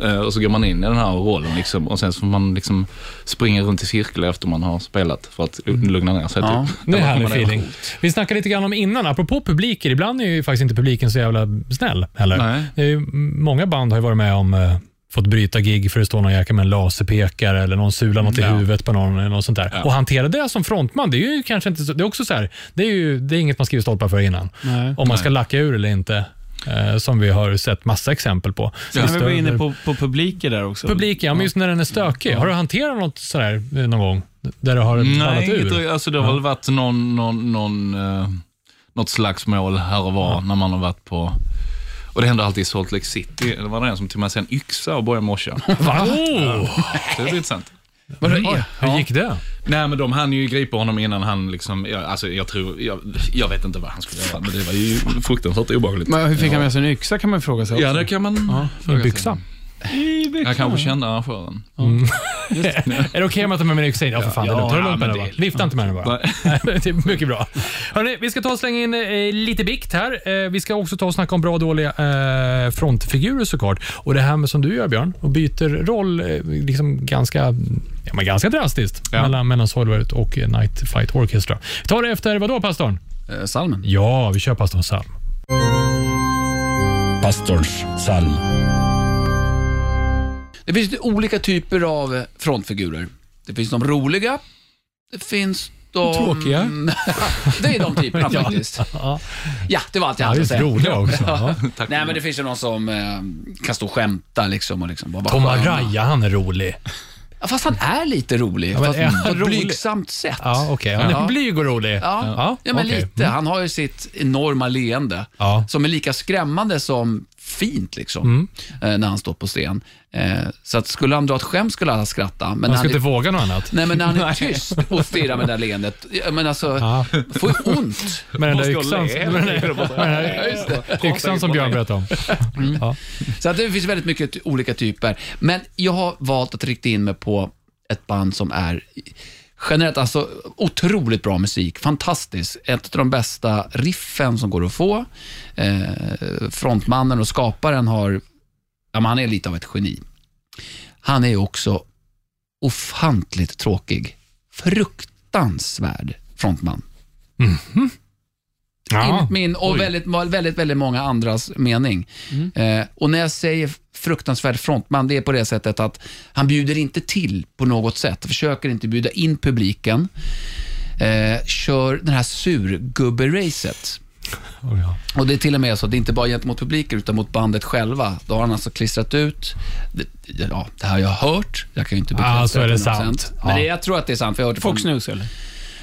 Eh, Och så går man in i den här rollen liksom, och sen så får man liksom springa runt i cirkel efter man har spelat för att lugna ner sig. Ja. Typ. Det är härlig feeling. coolt. Vi snackade lite grann om innan, apropå publiker. Ibland är ju faktiskt inte publiken så jävla snäll heller. Nej. Många band har ju varit med om eh, fått bryta gig för att det står någon jäkel med en laserpekare eller någon sular något i Ja. huvudet på någon. Eller något sånt där. Ja. Och hantera det som frontman, det är ju kanske inte så, det är också så här, det är ju det är inget man skriver stolpar för innan. Nej. Om man ska lacka ur eller inte. Eh, som vi har sett massa exempel på. Sen Just vi var inne på, på publiker där också. Publiken, ja, men just när den är stökig. Har du hanterat något sådär eh, någon gång? Där det har Nej, ur? inget, alltså det har väl varit någon, någon, någon, eh, något slagsmål här och var när man har varit på och det händer alltid i Salt Lake City. Det var en som tog med sig en yxa och började morsa. Va? Oh, Det är intressant. Vadå, Oj, ja. hur gick det? Nej, men de hann ju gripa honom innan han liksom, jag, alltså jag tror, jag, jag vet inte vad han skulle göra, men det var ju fruktansvärt obehagligt. Men hur fick han med sig en yxa kan man fråga sig Ja, också. det kan man En fråga sig. byxa? I byxorna. Jag kanske kände arrangören. Är det okej om jag tar med mig in? Ja, för fan. det är lugnt. Ta det lugnt med den bara. Vifta inte med den bara. det är mycket bra. Hörrni, vi ska ta och slänga in eh, lite bikt här. Eh, vi ska också ta och snacka om bra och dåliga eh, frontfigurer såklart. Och det här med som du gör Björn, och byter roll eh, liksom ganska, ja, men ganska drastiskt Ja. mellan, mellan Soilworth och eh, Night Fight Orchestra. Vi tar det efter, vadå pastorn? Eh, Salmen. Ja, vi kör pastorn Sam. Pastorns psalm. Det finns lite olika typer av frontfigurer. Det finns de roliga. Det finns de... Tråkiga. det är de typerna faktiskt. Ja, Ja, det var allt jag ja hade att säga. roliga också. Ja. Tack. Nej, men det finns ju någon som eh, kan stå och skämta liksom och liksom bara Tom. Araya, han är rolig. Ja, fast han är lite rolig. Ja, fast på ett rolig? blygsamt sätt. Ja, okej. Han är Ja. blyg och rolig. Ja, ja, men okej. lite. Han har ju sitt enorma leende Ja. som är lika skrämmande som fint liksom, Mm. eh, när han står på scen. Eh, så att skulle han dra ett skämt skulle alla skratta. Men Man ska han är, inte våga något annat. nej, men när han är tyst och stirrar med det där leendet, men alltså, Ja. får ju ont. Med den där yxan, yxan som Björn berättade om. Ja. Så att det finns väldigt mycket olika typer. Men jag har valt att rikta in mig på ett band som är generellt alltså otroligt bra musik. Fantastiskt. Ett av de bästa riffen som går att få. Eh, frontmannen och skaparen har, ja, men han är lite av ett geni. Han är också ofantligt tråkig. Fruktansvärd frontman. Mhm. Ja. Min och väldigt, väldigt, väldigt många andras mening. Eh, och när jag säger fruktansvärd frontman, det är på det sättet att han bjuder inte till på något sätt. Försöker inte bjuda in publiken. Eh, kör den här surgubbe-racet. Oj, ja. Och det är till och med så att det är inte bara gentemot publiken utan mot bandet själva. Då har han alltså klistrat ut, det, ja, det här har jag hört, jag kan ju inte bekräfta Ah, så är det 100%. sant. Men Ja. det, jag tror att det är sant, för jag har hört det Fox från- News eller?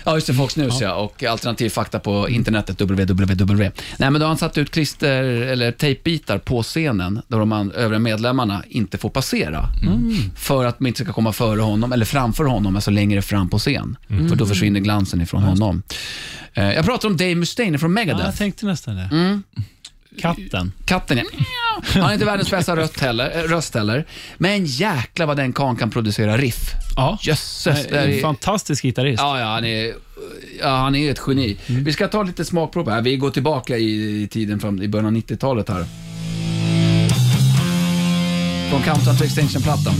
Ja, just det. Fox News ja. och alternativ fakta på internetet, www. Nej, men då har han satt ut klister eller tejpbitar på scenen där de övriga medlemmarna inte får passera. För att de inte ska komma före honom, eller framför honom, alltså längre fram på scen. För då försvinner glansen ifrån honom. Eh, Jag pratar om Dave Mustaine från Ja, Megadeth. jag tänkte nästan det. Mm. Katten. Katten är... Han har inte världens bästa röst heller, äh, röst heller. Men jäkla vad den karln kan producera riff. Ja. Jösses. det En är- fantastisk gitarrist. Ja, ja, han är, ja, han är ett geni. Vi ska ta lite smakprov här. Vi går tillbaka i, i tiden fram i början av 90-talet här. Från Countdown to Extinction-plattan.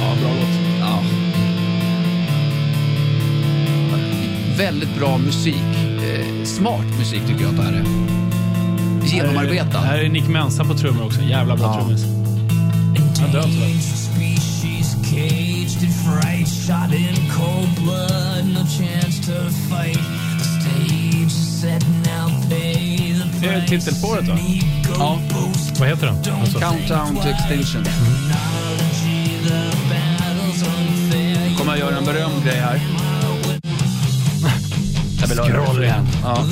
Ja, bra låt. Väldigt bra musik. Eh, smart musik tycker jag att det här är. Genomarbetad. Här är Nick Mensa på trummor också. Jävla bra Ja. trummis. Han dör tyvärr. Det är titelspåret va? Ja. Vad heter den? Alltså, Countdown to Extinction. unfair. kommer jag göra en berömd grej här. Jag vill höra Scroll det igen. Ja.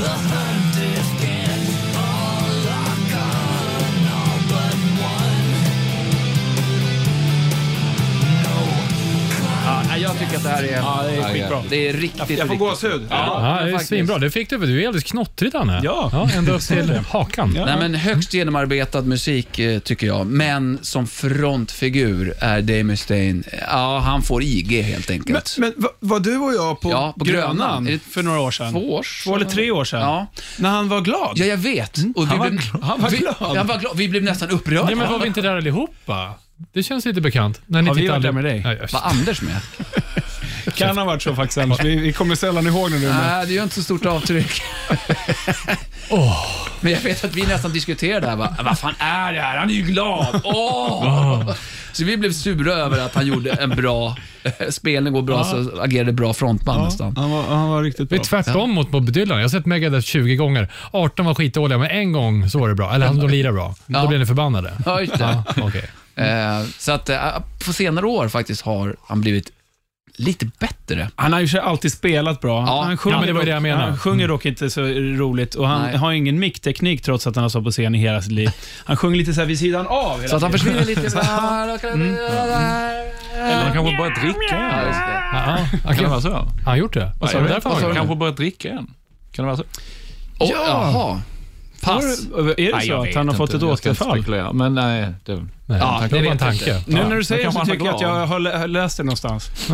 Jag tycker att det här är, Ja, det är skitbra. det är riktigt, Jag får riktigt- gåshud. Ja, det är faktiskt. svinbra. Det fick du. Du är alldeles knottrig, Danne. Ja. ända upp till hakan. Ja. Nej, men högst genomarbetad musik eh, tycker jag, men som frontfigur är Dave Mustaine, ja, han får IG helt Men, enkelt. men va- var du och jag på, Ja, på Grönan, Grönan. Är det för några år sedan? Två år Två eller tre år sedan? Ja. När han var glad? Ja, jag vet. Och Han var blev- glad. Han var vi, glad. Han var glad. Vi blev nästan upprörda. Ja, men var vi inte där allihopa? Det känns lite bekant. När ni Har vi tittar varit där aldrig- med dig? Nej, Var Anders med? Kan ha varit så faktiskt Anders. Vi, vi kommer sällan ihåg när du är med. Nej, det gör inte så stort avtryck. Men jag vet att vi nästan diskuterade det här. Va? Vad fan är det här? Han är ju glad. Åh! Så vi blev sura över att han gjorde en bra spelning och bra, så agerade bra frontman nästan. Han var, han var riktigt Det bra. är tvärtom mot Bob Dylan. Jag har sett Megadeth 20 gånger. 18 var skitdåliga, men en gång så var det bra. Eller de lirar bra. Ja. Då blev ni förbannade. Ja, just det. Ja, okej. Eh, så att eh, på senare år faktiskt har han blivit lite bättre. Han har ju alltid spelat bra. Ja. han sjunger Ja, det var dock, det jag menade. Han sjunger dock inte så roligt och han Nej. har ingen mickteknik trots att han har stått på scen i hela sitt liv. Han sjunger lite så här vid sidan av hela Så att han tiden. försvinner lite. Eller han kanske börjat dricka Ja, just det. Ja. Kan det vara så? Har han gjort det? Vad sa du? Han Kanske börjat dricka igen. Kan det vara så? Oh, Ja. Jaha. Pass. Är det Nej, så jag att han har inte. fått ett Jag återfall? spekulera, Men nej, det, Nej, Ja, det var det bara en tanke. inte. Nu när du säger kanske så var tycker jag att jag har lä- har läst det någonstans.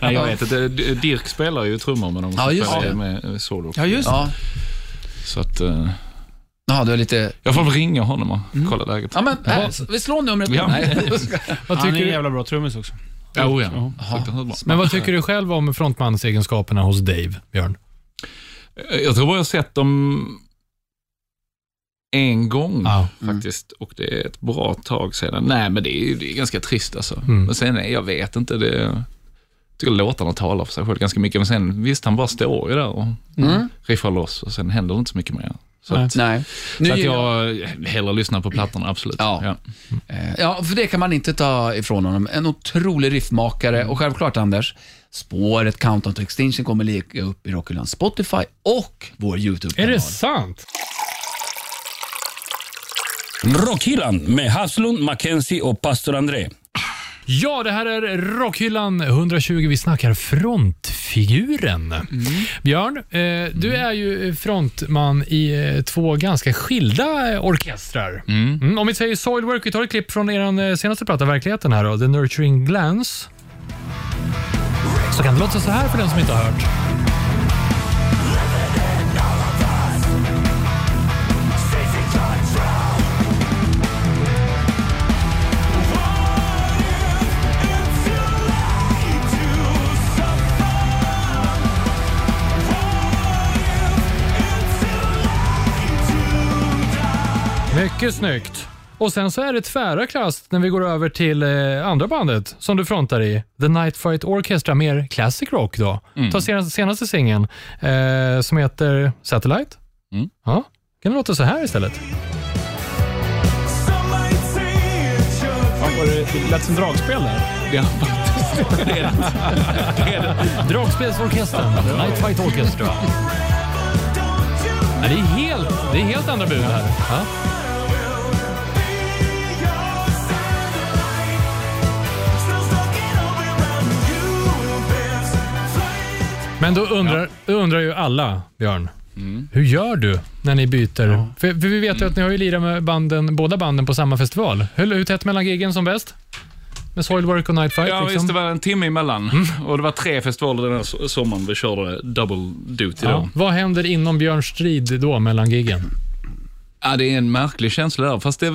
nej, jag vet inte. Dirk spelar ju trummor med dem. Ja, just det. Med eh, solo. Ja, just Ja. Så att, eh, Ja, du är lite... jag får väl ringa honom och kolla läget. Ja, men äh, vi slår numret. Ja. Nej. Vad Han är tycker en jävla bra trummis också. Ja, oh, ja. Bra. Men vad tycker du själv om frontmansegenskaperna hos Dave, Björn? Jag tror jag har sett dem en gång Ja. faktiskt och det är ett bra tag sedan. Nej, men det är, det är ganska trist alltså. Mm. Men sen, jag vet inte, det, jag tycker låtarna talar för sig själv ganska mycket. Men sen, visst, han bara står ju där och Mm. riffar loss och sen händer det inte så mycket mer. Så, Nej. att, Nej. så Nu att gillar- jag hellre lyssnar på plattorna, absolut. Ja. Eh, Ja, för det kan man inte ta ifrån honom. En otrolig riffmakare och självklart Anders, spåret Countdown to Extinction kommer ligga upp i Rockylands Spotify och vår Är YouTube-kanal. det sant? Rockhyllan med Haslund, Mackenzie och pastor André. Ja, det här är Rockhyllan 120. Vi snackar frontfiguren. Björn, eh, du är ju frontman i eh, två ganska skilda eh, orkestrar. Mm, om vi säger Soilwork, vi tar ett klipp från er eh, senaste platta, Verkligheten, här då, The Nurturing Glance. Så kan det låta så här för den som inte har hört. Mycket snyggt. Och sen så är det tvära kast när vi går över till eh, andra bandet som du frontar i. The Night Fight Orchestra, mer classic rock då. Ta senaste, senaste singeln eh, som heter Satellite. Mm. Ja, kan det låta så här istället? Ja, var det, det lät som dragspel där. Ja. Dragspelsorkestern, The Night Fight Orchestra. Ja, det, är helt, det är helt andra bud här. Ja. Men då undrar, då undrar ju alla, Björn, hur gör du när ni byter? För, för vi vet ju att ni har ju lirat med banden, båda banden på samma festival. Hur, hur tätt mellan giggen som bäst? Med Soilwork och Night Fight? Ja, liksom? visst, det var en timme emellan. Och det var tre festivaler den här so- sommaren vi körde double duty då. ja. Vad händer inom Björns strid då mellan giggen? Ja, det är en märklig känsla där. Fast det eh,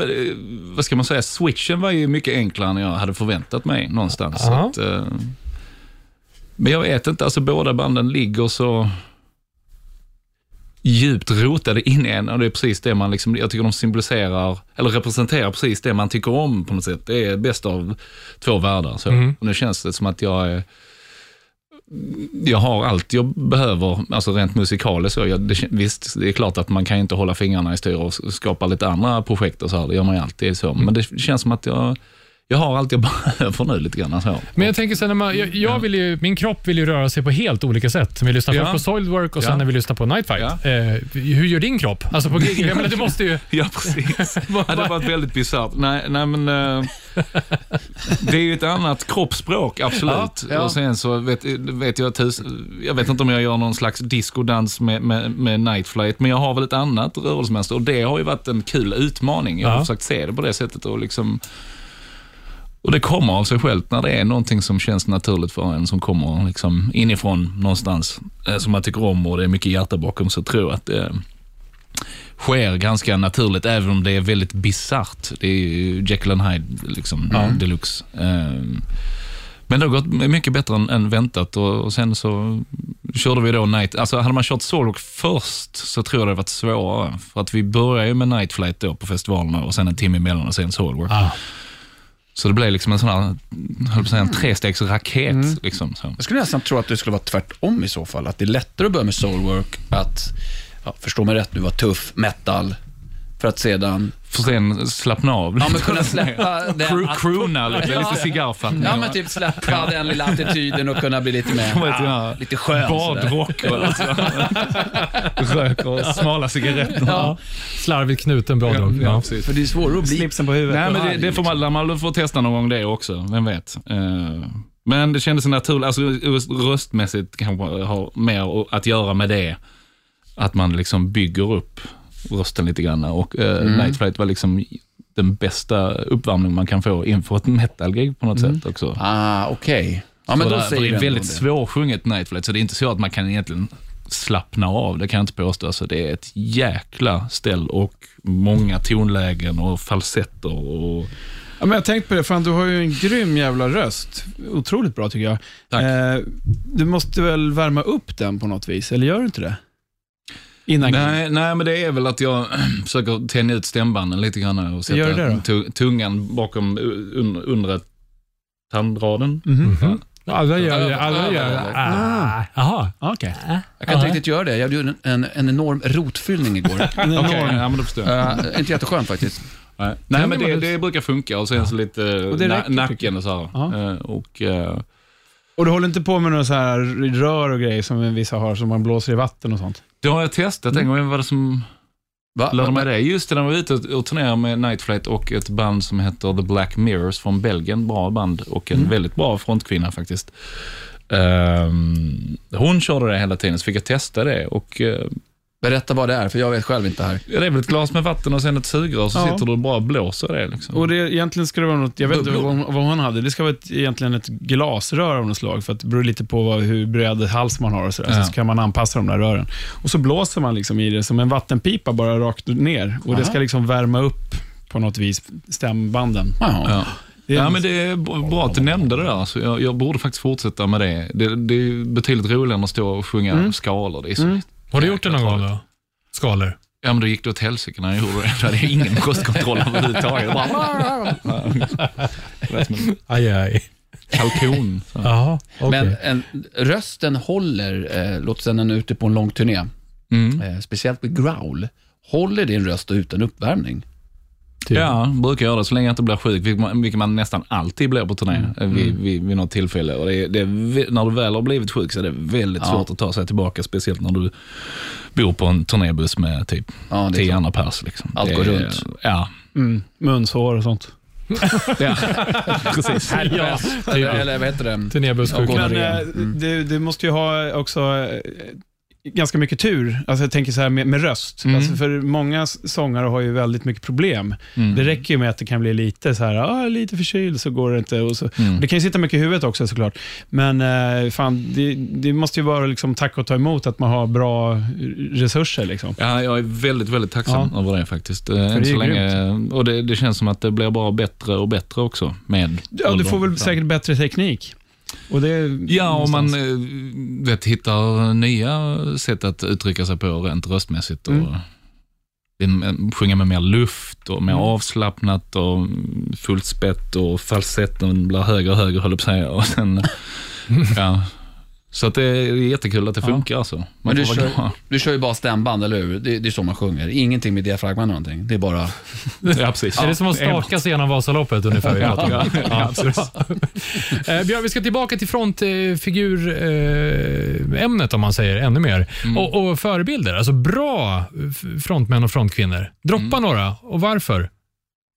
vad ska man säga, switchen var ju mycket enklare än jag hade förväntat mig någonstans. Så Ja. att, eh, men jag vet inte, alltså båda banden ligger så djupt rotade in i en och det är precis det man, liksom, jag tycker de symboliserar, eller representerar precis det man tycker om på något sätt. Det är bäst av två världar. Så. Mm. Och nu känns det som att jag är jag har allt jag behöver, alltså rent musikaliskt. så. Jag, det, visst, det är klart att man kan inte hålla fingrarna i styr och skapa lite andra projekt och så här. Det gör man ju alltid så. Men det känns som att jag, jag har allt jag behöver nu lite grann. Alltså. Men jag tänker sen, när man, jag, jag vill ju, min kropp vill ju röra sig på helt olika sätt. Vi lyssnar först på Soilwork och sen när vi lyssnar på Night Fight. Ja. Eh, hur gör din kropp? Alltså på gig? Jag menar, du måste ju... Ja, precis. ja, det var väldigt bisarrt. Nej, nej, men eh, det är ju ett annat kroppsspråk, absolut. Ja. Och sen så vet, vet jag att hus, jag vet inte om jag gör någon slags discodans med, med, med Night Flight, men jag har väl ett annat rörelsemönster och det har ju varit en kul utmaning. Jag har försökt se det på det sättet och liksom och det kommer av sig självt när det är någonting som känns naturligt för en, som kommer liksom inifrån någonstans, eh, som man tycker om och det är mycket hjärta bakom, så tror jag att det sker ganska naturligt, även om det är väldigt bisarrt. Det är ju Jekyll and Hyde liksom, deluxe. Ehm, Men det har gått mycket bättre än, än väntat och, och sen så körde vi då Night, alltså hade man kört Solrock först så tror jag det varit svårare. För att vi började ju med Night Flight då på festivalerna och sen en timme emellan och sen Solrock. Ah. Så det blev liksom en sån här, höll på säga, en trestegsraket. Liksom, så. Jag skulle nästan tro att det skulle vara tvärtom i så fall. Att det är lättare att börja med soulwork, att, ja, förstå mig rätt nu, vara tuff, metal, för att sedan För sen slappna av. ja, men kunna släppa den... Cru- Croona lite, Ja. lite cigarrfattning. Ja, men typ släppa den lilla attityden och kunna bli lite mer, Vet ja. lite skön. Badrock och röker smala cigaretter. Ja, Slarvigt knuten bra drog. Ja. precis. för det är svårare att bli... Slipsen på huvudet. Nej, men det, det får man, man får testa någon gång det också, vem vet. Eh, Men det kändes naturligt, alltså röstmässigt kanske har mer att göra med det. Att man liksom bygger upp rösten lite grann och uh, Night Flight var liksom den bästa uppvärmning man kan få inför ett metal-gig på något sätt också. Ah, okej. Ja, men då det, är väldigt svårsjunget Night Flight, så det är inte så att man kan egentligen slappna av, det kan jag inte påstå. Alltså, det är ett jäkla ställ och många tonlägen och falsetter och Ja, men jag har tänkt på det, fan du har ju en grym jävla röst. Otroligt bra tycker jag. Tack. Eh, du måste väl värma upp den på något vis, eller gör du inte det? Innan Nej, nej, men det är väl att jag försöker tänja ut stämbanden lite grann och sätta tungan bakom un, undre tandraden. Mhm. Alla gör det. Alla gör det. Ah. Jaha. Okej. Jag kan inte riktigt göra det. Jag gjorde en, en, en enorm rotfyllning igår. En enorm- ja, men då förstår jag. Uh, inte jätteskönt faktiskt. Nej, nej men det, det brukar funka och sen så lite Och na, räcker, nacken och så här. Ja. Eh, Och, eh, Och du håller inte på med några så här rör och grejer som vissa har, som man blåser i vatten och sånt? Det har jag testat en gång. Vem var det som Va? lärde mig det? Just det, när jag var ute och, turnerade med Night Flight och ett band som heter The Black Mirrors från Belgien. Bra band och en väldigt bra frontkvinna faktiskt. Ehm, hon körde det hela tiden, så fick jag testa det. Och, eh, Berätta vad det är, för jag vet själv inte här. ja, det är väl ett glas med vatten och sen ett sugrör, så Ja. sitter du och bara blåser det. Liksom. Och det, egentligen ska det vara något, jag vet inte Bubblor. vad, vad hon hade, det ska vara ett, egentligen ett glasrör av något slag, för att det beror lite på vad, hur bred hals man har och sådär, Ja. så kan man anpassa de där rören. Och så blåser man liksom i det som en vattenpipa bara rakt ner och det Aha. ska liksom värma upp på något vis stämbanden. Ja. Det är Ja, men det är bra att du nämnde det där. Så jag, jag borde faktiskt fortsätta med det. Det, det är betydligt roligare än att stå och sjunga skalor. Det är så Mm. Har du gjort det någon gång då? Skalor? Ja, men då gick det åt helsike när jag gjorde det. Då hade jag ingen röstkontroll överhuvudtaget. Aj, aj. kalkon. Så. Jaha, okej. Men en, rösten håller, eh, låt säga när den är ute på en lång turné, Mm. eh, speciellt med growl, håller din röst utan uppvärmning? Typ. Ja, brukar göra det så länge jag inte blir sjuk, vilket man, vilket man nästan alltid blir på turné eh, vid, vid, vid något tillfälle. Och det är, det när du väl har blivit sjuk så är det väldigt Ja. svårt att ta sig tillbaka, speciellt när du bor på en turnébuss med typ Ja, tio så. andra pers. Liksom. Allt Det går runt. Ja, Mm, munsår och sånt. ja. precis. Ja, Eller, eller vad heter det? Turnébusssjuk. Ja, Men eh, du, du måste ju ha också eh, ganska mycket tur. Alltså jag tänker så här med, med röst. Mm. Alltså för många sångare har ju väldigt mycket problem. Mm. Det räcker ju med att det kan bli lite så här, ah, lite förkyld så går det inte. Och så. Mm. Det kan ju sitta mycket i huvudet också såklart. Men eh, fan, det, det måste ju vara liksom tack och ta emot att man har bra resurser. Liksom. Ja, jag är väldigt, väldigt tacksam över det faktiskt. Eh, det Än är så länge, och det, det känns som att det blir bara bättre och bättre också med Ja, du får väl säkert bättre teknik. Och det, Ja, om man eh, vet, hittar nya sätt att uttrycka sig på rent röstmässigt. Och mm. Sjunga med mer luft och mer Mm. avslappnat och fullt spett och falsetten blir högre och högre, höll jag på att säga. Och sen, ja, Så att det är jättekul att det funkar alltså. Man Men du kör, du kör ju bara stämband, eller hur? Det, det är så man sjunger. Ingenting med diafragma eller någonting. Det är bara... Ja, precis. Är det som att staka sig genom Vasaloppet ungefär? Ja, ja, ja. Eh, Björn, vi ska tillbaka till frontfigurämnet om man säger ännu mer. Och, och förebilder, alltså bra frontmän och frontkvinnor. Droppa några och varför.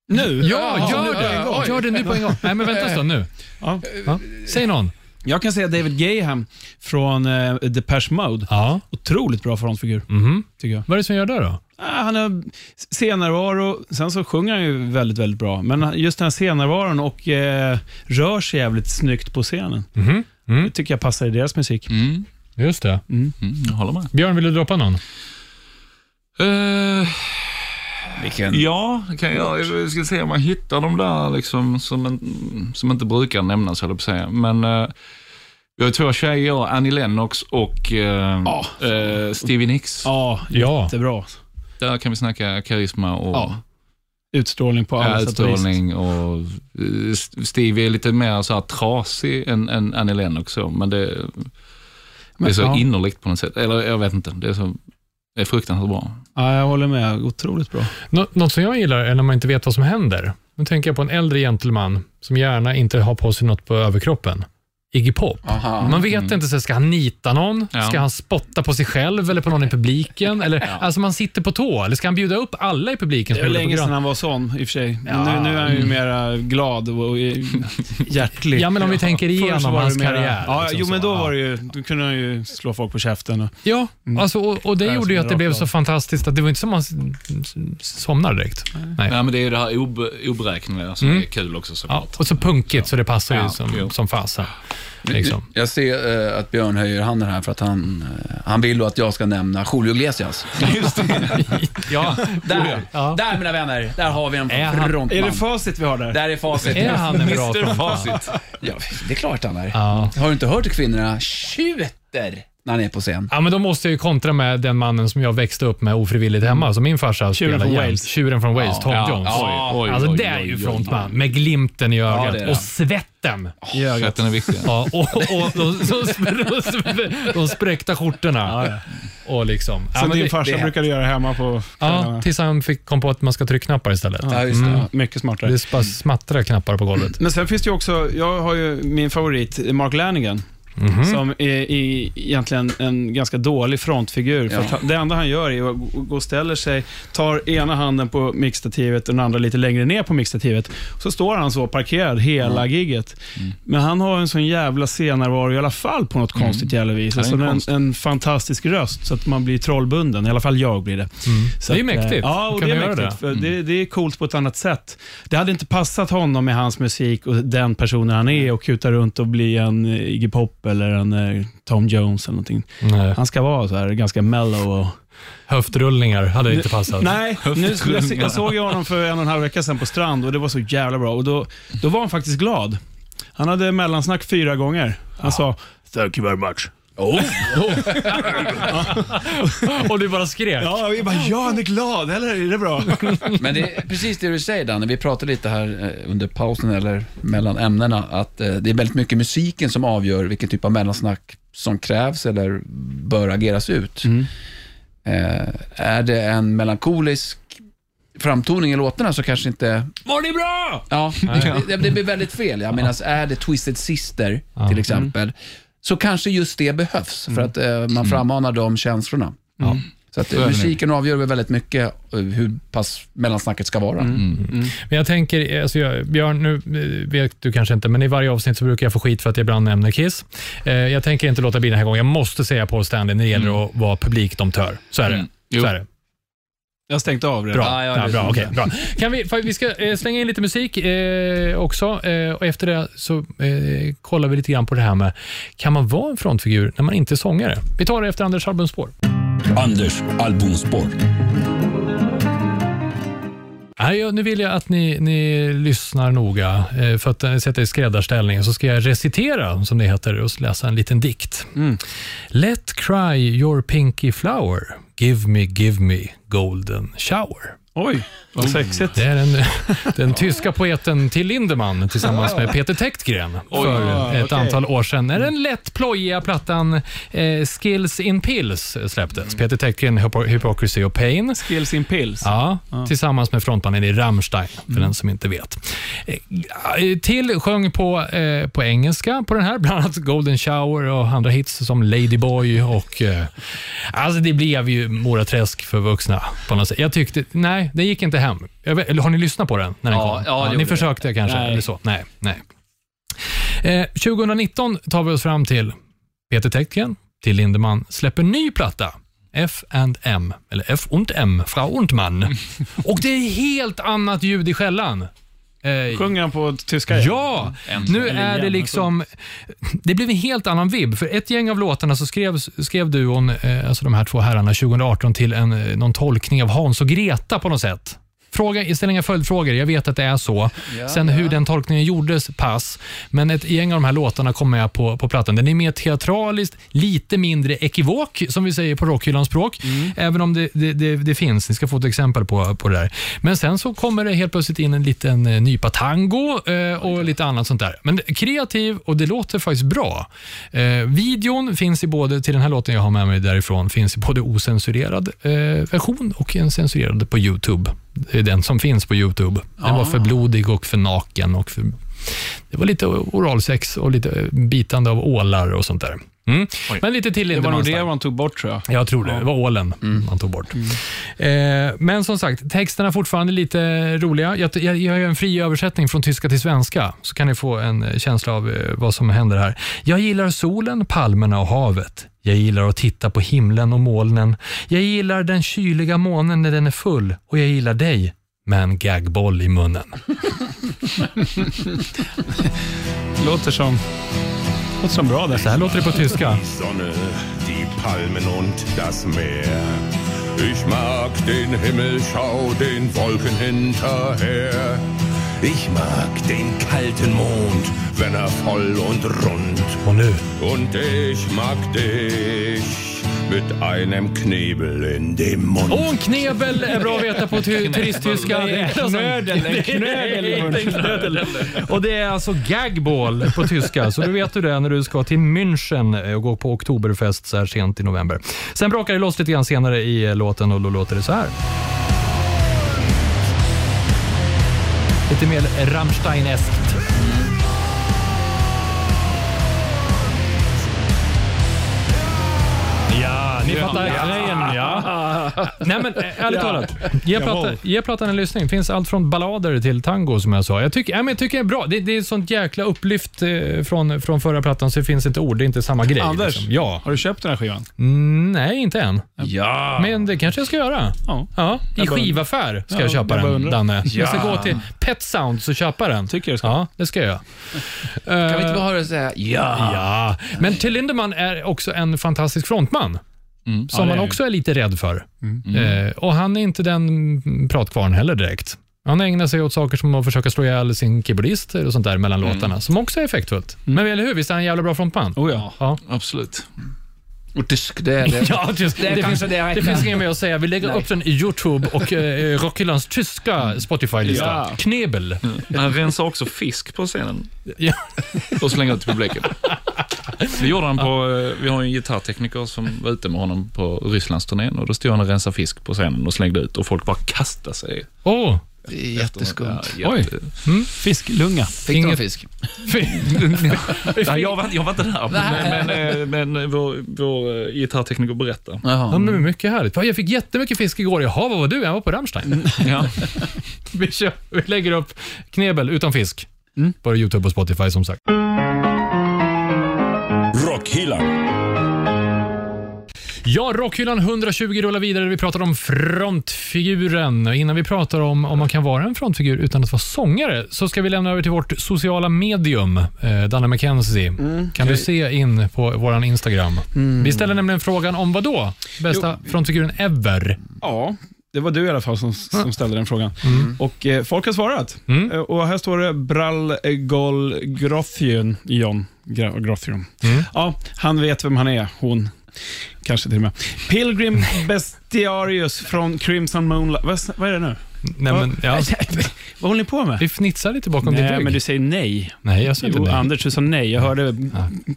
Nu? Ja, gör det! Gör det nu på en gång. Nej, men vänta en stund nu. Ja. Ja. Säg någon. Jag kan säga David Gaham från uh, Depeche Mode. Ja. Otroligt bra frontfigur, Mhm. tycker jag. Vad är det som gör det då? Ah, han har scennärvaro, sen så sjunger han ju väldigt, väldigt bra. Men just den här scennärvaron och eh, rör sig jävligt snyggt på scenen. Mhm. Mm. Det tycker jag passar i deras musik. Mm, Just det. mm, jag håller med. Björn, vill du droppa någon? Eh, Vilken... ja, kan jag, jag ska se om jag hittar de där liksom, som, en- som inte brukar nämnas, höll jag på att säga. Men eh, vi har två tjejer, Annie Lennox och eh, eh, Stevie Nicks. Ja, Ja. jättebra. Där kan vi snacka karisma och Ja. Utstrålning på alla sätt och vis. utstrålning. Och, eh, Stevie är lite mer så här trasig än, än Annie Lennox, så, men det, det är så ja. innerligt på något sätt. Eller jag vet inte, det är, så, det är fruktansvärt bra. Ja, jag håller med. Otroligt bra. Nå- Något som jag gillar är när man inte vet vad som händer. Nu tänker jag på en äldre gentleman som gärna inte har på sig något på överkroppen. Iggy Pop. Aha. Man vet inte, så ska han nita någon? Ja. Ska han spotta på sig själv eller på någon i publiken? Eller, Alltså man sitter på tå. Eller ska han bjuda upp alla i publiken? Det på länge sedan han var sån, i och för sig. Ja. Nu, nu är han ju mera glad och hjärtlig. Ja, men om vi tänker igenom var hans mera- karriär. Ja, liksom jo, men då Ja. var det ju, då kunde han ju slå folk på käften. Och, Ja, alltså, och, och det Ja, gjorde ju att det blev så fantastiskt att det var inte som man s- s- somnar direkt. Nej. Ja, men det är ju det här ob oberäkneliga som Mm. är kul också Ja, såklart. och så punkigt, så det passar ju Ja, som, som fasen. Liksom. Jag ser eh, att Björn höjer handen här för att han, eh, han vill då att jag ska nämna Julio Iglesias. Ja, Där, Ja. där mina vänner, där har vi en Är han- frontman. är det facit vi har där? Där är facit. är han en bra Mr. frontman? Facit. Ja, det är klart han är. Ja. Har du inte hört hur kvinnorna tjuter när han är på scen? Ja, men då måste jag ju kontra med den mannen som jag växte upp med ofrivilligt hemma, som min farsa spelade från. Wales. Tjuren från Wales, Tom Ja, Jones. oj, oj, alltså det är oj, ju oj, frontman, med glimten i ögat det. och svetten. I ögat. Svetten är viktig. Ja, och, och, och de, de, de, spräckta skjortorna. Och liksom. Ja, Som men din det- farsa det- brukade göra hemma på Ja, kvällarna. tills han fick, kom på att man ska tryckknappar istället. Ja, just det. Ja, mycket smartare. Det bara smattrar knappar på golvet. Men sen finns det ju också, jag har ju min favorit, Mark Lanigan. Mhm. Som är, är egentligen en ganska dålig frontfigur. För Ja. det enda han gör är att gå och ställer sig, tar ena handen på mixstativet och den andra lite längre ner på mixstativet. Så står han så parkerad hela gigget. Mm. Men han har en sån jävla scennärvaro i alla fall på något konstigt jävla vis. Alltså en, konstigt. en fantastisk röst så att man blir trollbunden. I alla fall jag blir det. Så Det är att, eh, mäktigt. Ja, och Kan det är mäktigt. det? För det, det är coolt på ett annat sätt. Det hade inte passat honom med hans musik och den personen han är och kuta runt och bli en eh, Iggy Pop eller en eh, Tom Jones eller någonting. Nej. Han ska vara så här ganska mellow och... Höftrullningar hade inte passat. Nej, nu, jag, jag såg ju honom för en och en halv vecka sedan på strand och det var så jävla bra. Och då, då var han faktiskt glad. Han hade mellansnack fyra gånger. Han sa “Thank you very much”. Och du bara skrek. Ja, vi bara “Ja, han är glad, eller? Är det bra?” Men det är precis det du säger Danne, vi pratade lite här eh, under pausen eller mellan ämnena, att eh, det är väldigt mycket musiken som avgör vilken typ av mellansnack som krävs eller bör ageras ut. Eh, är det en melankolisk framtoning i låtarna så kanske inte... Var det bra? Ja, det, det blir väldigt fel. Jag menar, är det Twisted Sister till exempel, så kanske just det behövs för att eh, man frammanar de känslorna. Ja. Så att Så är eh, det. musiken avgör väl väldigt mycket eh, hur pass mellansnacket ska vara. Men jag tänker, alltså jag, Björn, nu eh, vet du kanske inte, men i varje avsnitt så brukar jag få skit för att jag ibland nämner Kiss. Eh, jag tänker inte låta bli den här gången. Jag måste säga Paul Stanley när det gäller att vara publikdomptör. Så är det. Mm. Så är det. Jag stängt av det. Bra. Ja, ja, Ja, bra, okej, bra. Kan vi, vi ska eh, slänga in lite musik eh, också eh, och efter det så eh, kollar vi lite grann på det här med, kan man vara en frontfigur när man inte är sångare? Vi tar det efter Anders albumspår. Anders albumspår. Nej, nu vill jag att ni, ni lyssnar noga eh, för att eh, sätta i skräddarställning så ska jag recitera, som det heter, och läsa en liten dikt. Let cry your pinky flower, give me, give me golden shower. Oj, vad sexigt. Det är den, den tyska poeten Till Lindemann tillsammans med Peter Tektgren för ett okej. antal år sedan. När den lätt plojiga plattan eh, Skills in Pills släpptes. Peter Tektgren, Hypo- Hypocrisy och Pain. Skills in pills. Ja, tillsammans med frontmannen i Rammstein, för den som inte vet. Eh, Till sjöng på, eh, på engelska på den här, bland annat Golden Shower och andra hits som Ladyboy. Och, eh, alltså det blev ju Moraträsk för vuxna på något sätt. Jag tyckte, nej, det gick inte hem. Vet, eller har ni lyssnat på den när den Ja, kom? ja, det ni försökte kanske? Nej. Eller så? Nej. nej. Eh, 2019 tar vi oss fram till Peter Tektgren, till Lindemann, släpper ny platta. F&M, eller F und M, Frau und Mann. Och det är helt annat ljud i skällan. Eh, Sjunger han på tyska? Ja, nu är det liksom... Det blev en helt annan vibb. För ett gäng av låtarna så skrev, skrev duon, eh, alltså de här två herrarna, 2018 till en, eh, någon tolkning av Hans och Greta på något sätt. Fråga, ställ inga följdfrågor, jag vet att det är så. Sen hur den tolkningen gjordes, pass. Men ett gäng av de här låtarna kom med på, på plattan. Den är mer teatraliskt, lite mindre ekivok, som vi säger på rockhyllans språk. Även om det, det, det, det finns. Ni ska få ett exempel på, på det där. Men sen så kommer det helt plötsligt in en liten eh, nypa tango eh, och lite annat sånt där. Men kreativ och det låter faktiskt bra. Eh, videon finns i både, till den här låten jag har med mig därifrån, finns i både osensurerad eh, version och en censurerad på Youtube. Det är den som finns på Youtube. Den var för blodig och för naken. Och för, det var lite oralsex och lite bitande av ålar och sånt där. Mm. Men lite till Det var nog det man tog bort tror jag. Jag tror det. Det var ålen man tog bort. Eh, men som sagt, texterna är fortfarande lite roliga. Jag, jag, jag gör en fri översättning från tyska till svenska, så kan ni få en känsla av eh, vad som händer här. Jag gillar solen, palmerna och havet. Jag gillar att titta på himlen och molnen. Jag gillar den kyliga månen när den är full och jag gillar dig med en gagboll i munnen. Låter som, låter som bra det. Så här låter det på tyska. Sonne, die Palmen und das Meer. Ich mag den Himmel, schau den Wolken hinterher. Ich mag den kalten Mond, wenn er voll und rund. Nu, Und ich mag dich mit einem Knebel in dem Mund. Åh, en knebel är bra att veta på ty- turisttyska. Det är knödel. En knödel. Och det är alltså gagball på tyska, så då vet du det när du ska till München och gå på Oktoberfest så här sent i november. Sen brakar det loss lite grann senare i eh, låten och då låter det så här. Lite mer Rammstein-eskt. Ja, ni fattar grejen. Ja. Nej, men eh, ärligt talat. Ge, platta, ge plattan en lyssning. finns allt från ballader till tango som jag sa. Jag tycker, ja, men jag tycker det är bra. Det, det är ett sånt jäkla upplyft eh, från, från förra plattan så det finns inte ord. Det är inte samma grej. Anders, liksom. Ja. har du köpt den här skivan? Mm, nej, inte än. Ja. Men det kanske jag ska göra. Ja. Ja, I Jag bara- ska Ja, jag köpa jag bara den, undrar. Danne. Jag ska Ja. gå till Pet Sounds och köpa den. Tycker jag ska. Ja, det ska jag göra. Kan vi inte bara höra det säga ja? Ja, men Till Lindemann är också en fantastisk frontman. Mm. Som Ja, man också är lite rädd för. Eh, och Han är inte den pratkvarn heller direkt. Han ägnar sig åt saker som att försöka slå ihjäl sin keyboardist och sånt där mellan låtarna, som också är effektfullt. Men eller hur? Visst är han en jävla bra frontman? Oh ja. Ja. Absolut. Och tysk, det, det. Ja, just, det, Det är finns, det det, finns inget mer att säga. Vi lägger Nej. upp den i Youtube och eh, Rockhyllans tyska Spotify-lista. Ja. Knebel. Han rensar också fisk på scenen Ja. och slänger ut till publiken. Det gjorde han på, eh, vi har en gitarrtekniker som var ute med honom på Rysslandsturnén och då stod han och rensade fisk på scenen och slängde ut och folk bara kastade sig. Är jätteskumt. Ja, Oj. jätte... Fisklunga. Fick du någon Inget- fisk? Nej, jag, var, jag var inte där, men, men, eh, men eh, vår, vår eh, gitarrtekniker berättade. Ja, men mycket härligt. Jag fick jättemycket fisk igår. Jaha, vad var du? Jag var på Rammstein. Ja. vi, kör, vi lägger upp knebel utan fisk på Youtube och Spotify som sagt. Ja, Rockhyllan 120 rullar vidare. Vi pratar om frontfiguren. Innan vi pratar om om man kan vara en frontfigur utan att vara sångare så ska vi lämna över till vårt sociala medium, eh, Danne McKenzie. kan du se in på vår Instagram. Vi ställer nämligen frågan om vad då? Bästa frontfiguren ever. Ja, det var du i alla fall som, som ställde den frågan. Och eh, folk har svarat. Mm. Eh, Och här står det Brall Gol Grothion. John Grothion. Ja, han vet vem han är. Hon kanske till och med. Pilgrim Bestiarius från Crimson Moonlight. Vad, vad är det nu? Nej, men, ja, Vad håller ni på med? vi fnissar lite bakom din Nej, rygg. men du säger nej. Nej, jag sa inte Jo, nej. Anders, du sa nej. Jag hörde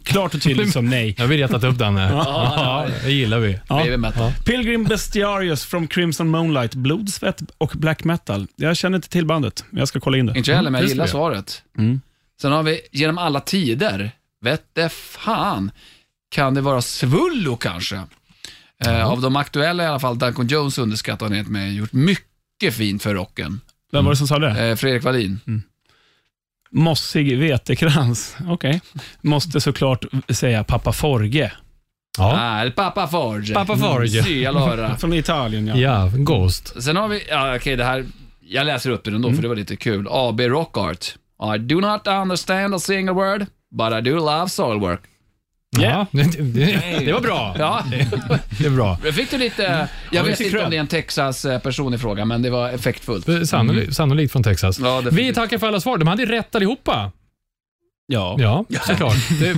klart och tydligt som nej. Jag har vi retat upp Danne. Ja, det gillar vi. Ja. Pilgrim Bestiarius from Crimson Moonlight, blod, svett och black metal. Jag känner inte till bandet. Jag ska kolla in det. Inte jag heller, men jag det ska gillar svaret. Mm. Sen har vi genom alla tider, vette fan, kan det vara Svullo kanske? Eh, av de aktuella i alla fall, Duncan Jones underskattandet med, gjort mycket fint för rocken. Vem var det som sa det? Eh, Fredrik Wallin. Mossig vetekrans. Okej. Måste såklart säga Pappa Forge. Ja, Ah, el Papa Forge. Papa Forge. Allora. Från Italien, ja. ja Ghost. Sen har vi, ja okej det här, jag läser upp det ändå för det var lite kul. AB Rock Art. I do not understand a single word, but I do love soilwork. Ja, det, det, det var bra. Ja, Det är bra. fick du lite, jag vi vet inte om det är en Texas-person i fråga, men det var effektfullt. Sannolikt, sannolikt från Texas. Ja, vi tackar för alla svar. De hade rätt allihopa. Ja. Ja, såklart. Det,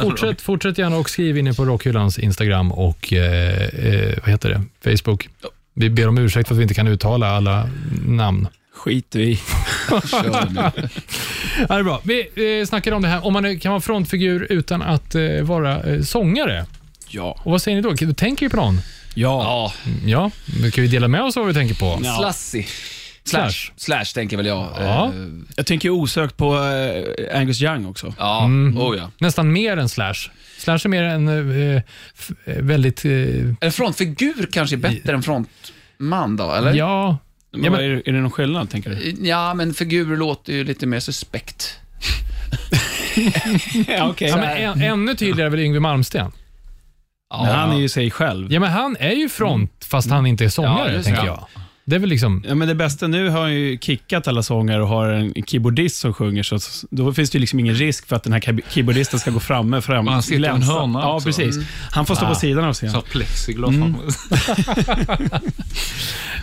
fortsätt, fortsätt gärna och skriv in på Rockhyllans Instagram och eh, eh, vad heter det? Facebook. Vi ber om ursäkt för att vi inte kan uttala alla namn. Skit vi Kör nu. Ja, det är bra. Vi eh, snackade om det här, om man kan vara frontfigur utan att eh, vara eh, sångare. Ja. Och vad säger ni då? Då tänker vi på någon? Ja. Ja, Ja, då kan vi dela med oss av vad vi tänker på. Ja. Slassy. Slash. Slash. Slash tänker väl jag. Ja. Eh, Jag tänker ju osökt på eh, Angus Young också. ja. Mm. oh ja. Nästan mer än Slash. Slash är mer en eh, f- eh, väldigt... Eh, En frontfigur kanske är bättre än frontman då, eller? ja, Ja, men- är, det- är det någon skillnad, tänker du? Ja, men figur låter ju lite mer suspekt. ja, okej. ja, men än, ännu tydligare är väl Yngwie Malmsteen. Ja, Men han är ju sig själv. Ja, men han är ju front fast han inte är Ja, sångare, är tänker jag. Det är väl liksom... Ja, men det bästa nu har han ju kickat alla sångare och har en keyboardist som sjunger, så då finns det ju liksom ingen risk för att den här key- keyboardisten ska gå framme. Fram, Han sitter i en hörna Ja, också. precis. Han får stå på sidan av Så scenen. plexiglas Mm.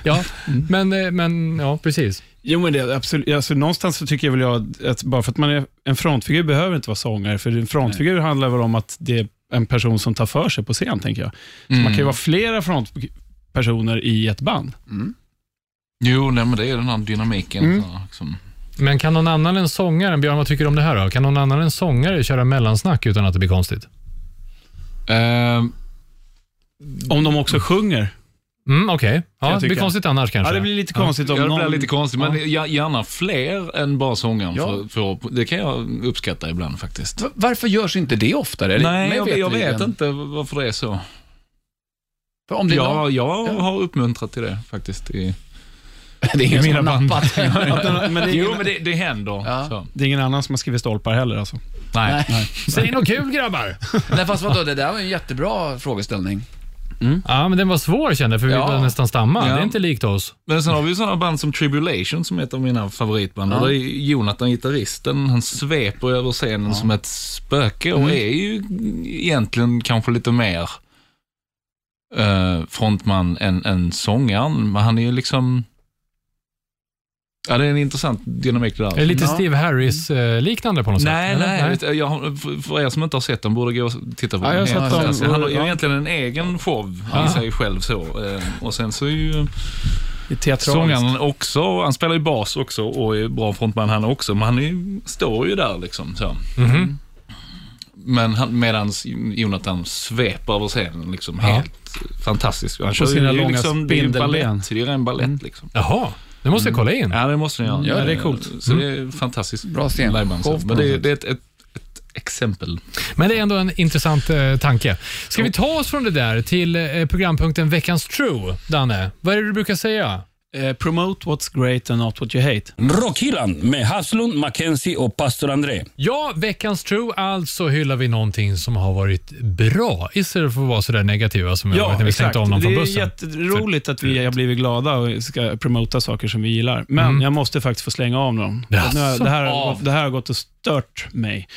Ja, men, eh, men ja, precis. Jo, men det, är absolut, alltså, någonstans så tycker jag väl jag att bara för att man är en frontfigur behöver inte vara sångare, för en frontfigur handlar väl om att det är en person som tar för sig på scen, tänker jag. Så man kan ju vara flera frontpersoner i ett band. Jo, nej, men det är den här dynamiken. Mm. Så, liksom. Men kan någon annan än sångaren, Björn, vad tycker du om det här då? Kan någon annan än sångare köra mellansnack utan att det blir konstigt? Eh, Om de också sjunger. Mm, Okej, ja, jag det blir konstigt annars kanske. Ja, det blir lite konstigt om ja, det någon... blir lite konstigt, Ja. men gär- gärna fler än bara sångaren. Ja. För, för, det kan jag uppskatta ibland faktiskt. V- Varför görs inte det oftare? Nej, jag, jag vet inte varför det är så. För om det, är Ja, någon, jag Ja. har uppmuntrat till det faktiskt. I, det är ingen som har band. nappat. men det är, jo, men det, det händer. Ja. Så. det är ingen annan som har skrivit stolpar heller. Alltså. Nej. Säg något kul grabbar! Nej, fast vadå, det där var en jättebra frågeställning. Ja, men den var svår kände jag, för vi Ja. var nästan stamma. Ja. Det är inte likt oss. Men sen har vi ju sådana band som Tribulation som är ett av mina favoritband. Och det är Jonathan, gitarristen, han sveper över scenen som ett spöke och är ju egentligen kanske lite mer eh, frontman än, än sångaren. Men han är ju liksom... Ja, det är en intressant dynamik det där. Är det lite Ja. Steve Harris-liknande på något Nej, sätt? nej. du, Jag, har- för- er som inte har sett den borde gå och titta på Ja, jag har den. dem. fantastisk. Han har ju Ja. egentligen en egen show Ja. i sig själv. så. Eh, Och sen så är ju sångaren också, han spelar ju bas också och är bra frontman han också, men han är, står ju där liksom. Så. Mhm. Men han, medans Jonathan sveper över scenen liksom Ja. helt fantastiskt. Han kör ju liksom, det är ju spindelben. balett, det är ju ren balett liksom. Jaha, det måste jag kolla in. Ja, det måste ni göra. Ja, det är coolt. Så det är fantastiskt Bra scen. liveband. så. Show på Men det, det är ett, ett, ett exempel. Men det är ändå en intressant eh, tanke. Ska vi ta oss från det där till eh, programpunkten Veckans True, Danne? Vad är det du brukar säga? Eh, promote what's great and not what you hate. Rockhyllan med Haslund, Mackenzie och pastor André. Ja, veckans true, alltså hyllar vi någonting som har varit bra istället för att vara sådär negativa som vi har varit när vi slängde om någon det från är bussen. jätteroligt att vi har blivit glada och ska promota saker som vi gillar. Men jag måste faktiskt få slänga av dem. Jaså? Det, här, det, här, har Av. gått- det här har gått och stört mig.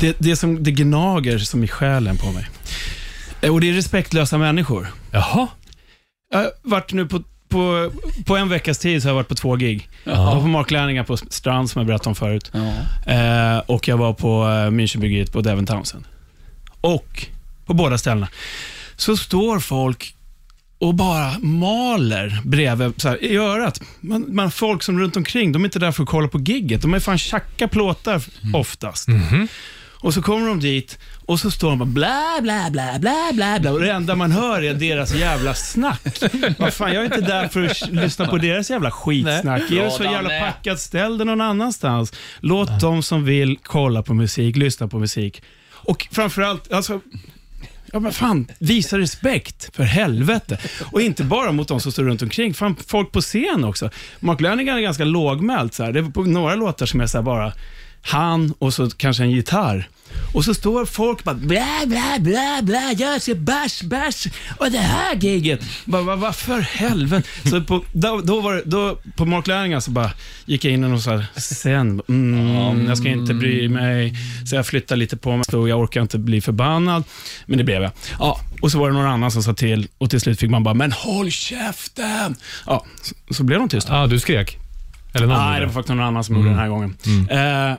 Det, det, är som, det gnager som i själen på mig. Eh, Och det är respektlösa människor. Jaha? Jag har varit nu på, på, på en veckas tid så har jag varit på två gig. Jag var på Mark Lanninga på Strand, som jag berättade om förut. Ja. Eh, och jag var på eh, Münchenbryggeriet på Devon Townsend. Och på båda ställena så står folk och bara maler bredvid så här, i örat. Man, man, folk som runt omkring, de är inte där för att kolla på gigget. De är fan tjacka plåtar oftast. Och så kommer de dit och så står de bara bla, bla, bla, bla, bla, bla. Och det enda man hör är deras jävla snack. Vad fan, jag är inte där för att lyssna på deras jävla skitsnack. Är det så jävla packat, ställ det någon annanstans. Låt de som vill kolla på musik, lyssna på musik. Och framförallt, alltså, Ja, men fan, visa respekt, för helvete. Och inte bara mot de som står runt omkring, fan, folk på scen också. Mark Lanigan är ganska lågmält. Så här. Det är på några låtar som är så bara han och så kanske en gitarr. Och så står folk bara bla, bla, bla, bla, jag ska bärs, bärs och det här giget. Bara, vad, vad för helvete. Så på, då, då var det, då, på Mark Lanigan så bara gick jag in någon så här sen. Mm, jag ska inte bry mig. Så jag flyttade lite på mig. Så jag orkar inte bli förbannad. Men det blev jag. Ja, och så var det någon annan som sa till och till slut fick man bara, men håll käften. Ja, så, så blev de tysta. Ja, du skrek? Eller någon Nej, det var faktiskt någon annan som gjorde den här gången. Eh,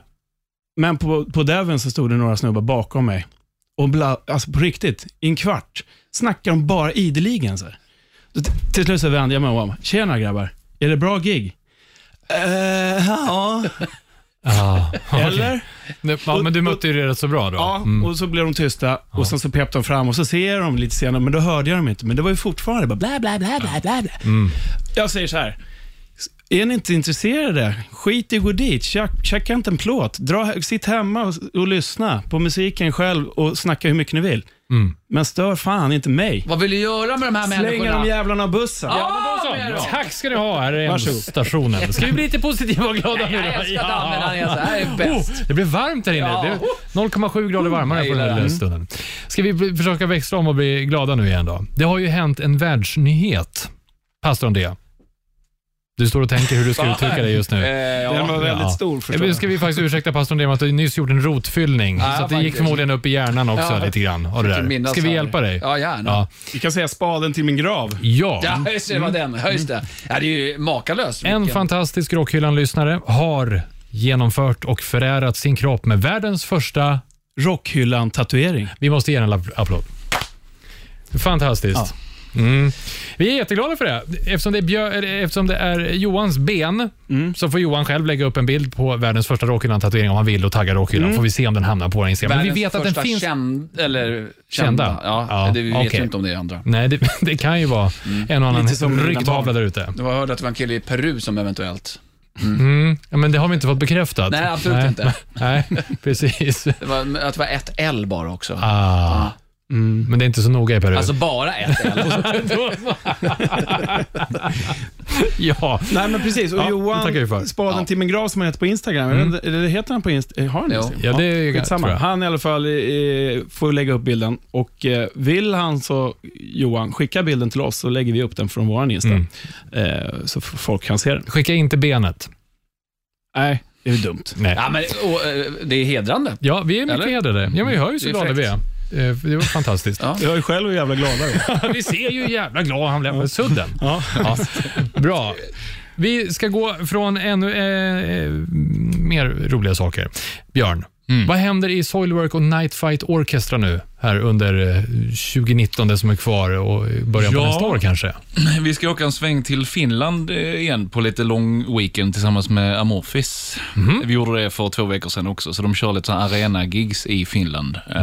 men på, på Devon så stod det några snubbar bakom mig. Och bla, alltså på riktigt, i en kvart snackar de bara ideligen. Så här. Då t- till slut så vände jag mig om. Tjena grabbar, är det bra gig? Eh, ja, Ah, okej. eller? Det- Ja, men du mötte ju det rätt så bra då. Ja, Mm. och så blev de tysta och sen så pep de fram och så ser jag dem lite senare, men då hörde jag dem inte. Men det var ju fortfarande bara bla, bla, bla, bla, bla, bla. Mm. Jag säger så här. Är ni inte intresserade, skit i att gå dit. Check- Checka inte en plåt. Dra, sitt hemma och, och lyssna på musiken själv och snacka hur mycket ni vill. Mm. Men stör fan inte mig. Vad vill du göra med de här Slänga människorna? de jävlarna av bussen. Ja, men då. Tack ska ni ha. Här är stationen. Ska vi bli lite positiva och glada nu Jag då? älskar den. Det här är bäst. Oh, det blev varmt här inne. Ja. Det är 0,7 grader varmare på den här det. stunden. Ska vi försöka växla om och bli glada nu igen då? Det har ju hänt en världsnyhet. Pastor André. Du står och tänker hur du ska uttrycka dig just nu. Eh, ja. Den var väldigt Ja. stor förstår men jag. ska vi faktiskt ursäkta pastor André med att du nyss gjort en rotfyllning. Ja, så att det gick förmodligen upp i hjärnan också Ja. lite grann. Av det där. Ska vi hjälpa dig? Ja, gärna. Ja. Vi kan säga spaden till min grav. ja. Ja, just det, det var den. Ja, just det. Ja, det är ju makalöst. En Vilken- fantastisk Rockhyllan-lyssnare har genomfört och förärat sin kropp med världens första... Rockhyllan-tatuering. Vi måste ge en app- applåd. Fantastiskt. Mm. Vi är jätteglada för det. Eftersom det är, Björ, eftersom det är Johans ben så får Johan själv lägga upp en bild på världens första Rockhyllan-tatuering om han vill och tagga Rockhyllan. Får vi se om den hamnar på vår Instagram. Men vi Världens vet att den finns... Känd, eller kända. Kända? Ja, Ja, det, vi vet ju inte om det är andra. Nej, det, det kan ju vara en och annan ryggtavla där ute. Har hört att det var en kille i Peru som eventuellt... Mm. Ja, men det har vi inte fått bekräftat. Nej, absolut inte. Nej, precis. Det var, att det var ett L bara också. Ah. Men det är inte så noga i Peru. Alltså bara ett L. ja. Nej men precis, och Ja, det. Johan, spaden Ja. till min grav som han heter på Instagram, Mm. eller, heter han på Instagram? Har han. Instagram? Ja, det är- tror jag. Han i alla fall eh, får lägga upp bilden och eh, vill han så, Johan, skicka bilden till oss så lägger vi upp den från vår Insta. Mm. Eh, så folk kan se den. Skicka inte benet. Nej, det är dumt. Nej. Ja, men, och, eh, det är hedrande. Ja, vi är mycket Eller? hedrade. Ja, men vi hör ju så Det glada vi är. Eh, Det var fantastiskt. Ja. Jag är själv jävla gladare. vi ser ju hur jävla glad han blev med sudden. ja. Ja. Bra. Vi ska gå från ännu eh, eh, mer roliga saker. Björn, vad händer i Soilwork och Night Fight Orchestra nu här under eh, 2019 det som är kvar och början på Ja. nästa år kanske? Vi ska åka en sväng till Finland eh, igen på lite lång weekend tillsammans med Amorphis. Vi gjorde det för två veckor sedan också, så de kör lite arena-gigs i Finland. Eh,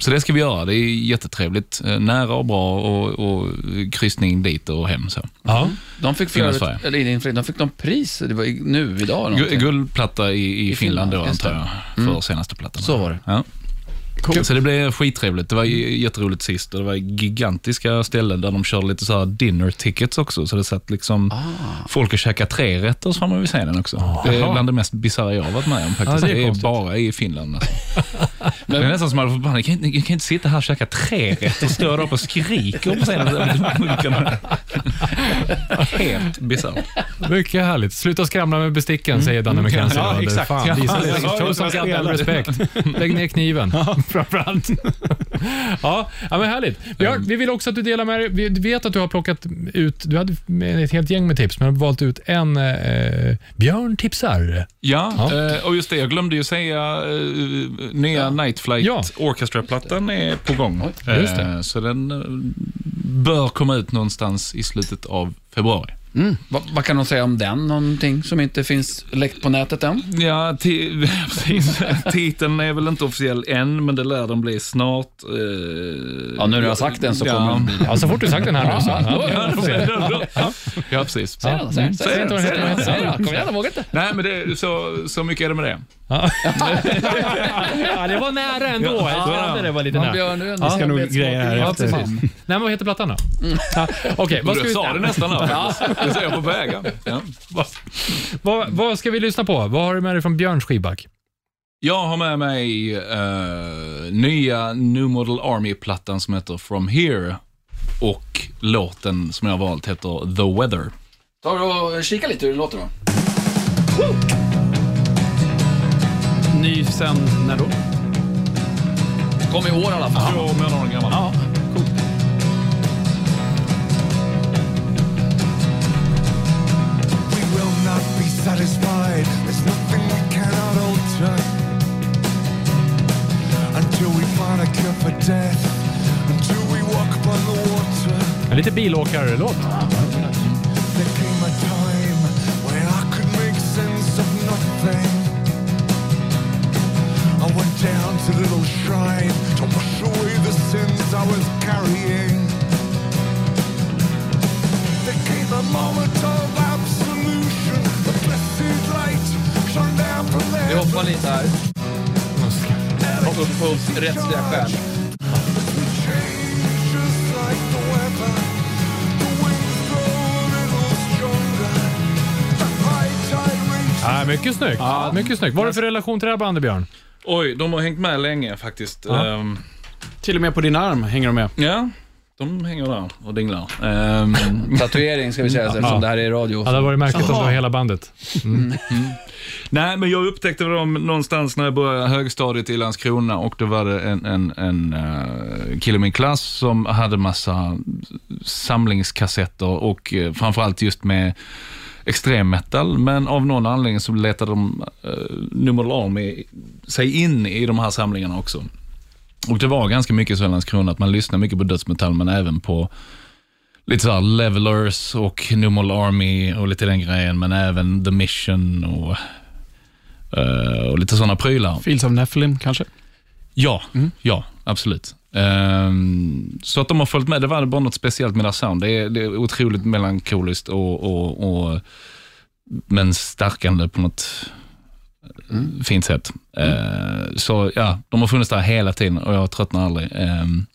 Så det ska vi göra. Det är jättetrevligt. Eh, Nära och bra och, och kryssning dit och hem. Så. Ja. De fick, övrigt, Sverige. eller de fick någon pris, det var nu, idag. Guldplatta i, i, I Finland, Finland, då, antar jag, för senaste plattan. Så var det. Ja. Så det blev skittrevligt. Det var jätteroligt sist och det var gigantiska ställen där de körde lite så här dinner tickets också. Så det satt liksom folk och käkade trerätters framme vid scenen också. Det är bland det mest bisarra jag har varit med om faktiskt. Ja, det är det är bara i Finland. Alltså. det är nästan som att man jag kan, inte, jag kan inte sitta här och käka trerätter och stå där uppe och skrika på scenen. Helt bisarrt. Mycket härligt. Sluta skramla med besticken, säger Danne McKenzie. Ja, då. Det- exakt. Fan, Ja, visa jag lite- spelade. respekt. Lägg ner kniven, framförallt. ja, ja, men härligt. Björn, vi vill också att du delar med dig. Vi vet att du har plockat ut, du hade med ett helt gäng med tips, men har valt ut en eh, Björn tipsar. Ja, Ja. eh, och just det, jag glömde ju säga, eh, nya Night Flight Ja. Orchestra-plattan är på gång. Det. Eh, Så den eh, bör komma ut någonstans i slutet av februari. Mm. Vad, vad kan de säga om den? Någonting som inte finns läckt på nätet än? Ja, precis. Titeln är väl inte officiell än, men det lär den bli snart. Eh, Ja, nu när jag har sagt den så Ja. kommer den bli. Ja, så fort du sagt den här nu så. Ja, Ja, ja, precis. Säg då, säg, Mm. då. Kom igen, jag vågar inte. Nej, men det, så, så mycket är det med det. Ja, det var nära ändå. Jag kände det var lite Ja, nära. Björn, du en Ja, ska nog greja här Ja, efter. Nej, men vad heter plattan då? Ja, Okej, vad ska Du vi... sa det nästan. Det ser jag på vägen. Ja. Vad, vad ska vi lyssna på? Vad har du med dig från Björns skivback? Jag har med mig eh, nya New Model Army-plattan som heter From Here och låten som jag har valt heter The Weather. Ta och kika lite hur det låter då. Ny sen när då? Kom i år i alla fall. Två månader gammal. Ja, satisfied. There's nothing we cannot alter until we find a cure for death. Until we walk upon the water. En lite bilåkarlåt. There came a time when I could make sense of nothing. I went down to the little shrine to wash away the sins I was carrying. Stronger. The high tide reaches Ja, mycket snyggt. Mycket snyggt. Vad har du för relation till det här bandet, Björn? Oj, de har hängt med länge faktiskt. Ja. Ehm, Till och med på din arm hänger de med. ja, de hänger där och dinglar. Ehm, Tatuering ska vi säga eftersom det här är radio. Ja, det hade varit märkligt om det var hela bandet. Nej, men jag upptäckte dem någonstans när jag började högstadiet i Landskrona och då var det en, en, en uh, kille i min klass som hade massa samlingskassetter och uh, framförallt just med extrem metal, men av någon anledning så letade de uh, Numero Army sig in i de här samlingarna också. Och det var ganska mycket så i Landskrona att man lyssnade mycket på dödsmetall, men även på lite såhär Levelers och Numero Army och lite den grejen, men även The Mission och Eh, och lite sådana prylar. Fields of Nephilim kanske? Ja, ja absolut. Ehm, så att de har följt med, det var bara något speciellt med deras sound. Det är, det är otroligt melankoliskt och, och, och men stärkande på något eh, fint sätt. Eh, så ja, de har funnits där hela tiden och jag tröttnar aldrig. Ehm,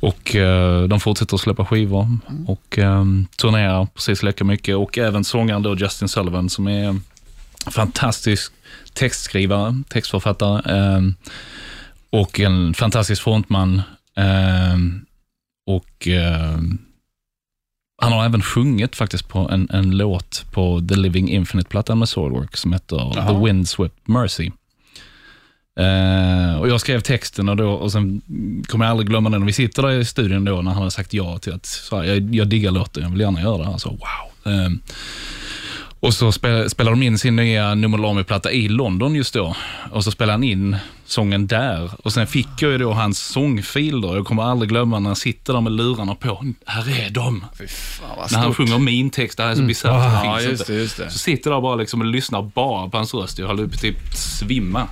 och eh, de fortsätter att släppa skivor och um, turnerar precis lika mycket och även sångaren då Justin Sullivan som är fantastisk textskrivare, textförfattare ehm, och en fantastisk frontman. ehm, och ehm, han har även sjungit faktiskt på en, en låt på The Living Infinite-plattan med Swordwork som heter The Windswept Mercy. Eh, och jag skrev texten och, då, och sen kommer jag aldrig glömma den. Vi sitter där i studion då när han har sagt ja till att här, jag, jag diggar låten, jag vill gärna göra det här. Så, wow. Ehm, och så spel, spelar de in sin nya Nummer Army-platta i London just då. Och så spelar han in sången där. Och sen fick jag ju då hans sångfil då. Jag kommer aldrig glömma när han sitter där med lurarna på. Här är de. Fan vad När han sjunger min text, det här är så bisarrt. det Ja, finns just det, just det. Så sitter jag bara liksom och lyssnar bara på hans röst. Jag håller på typ svimma.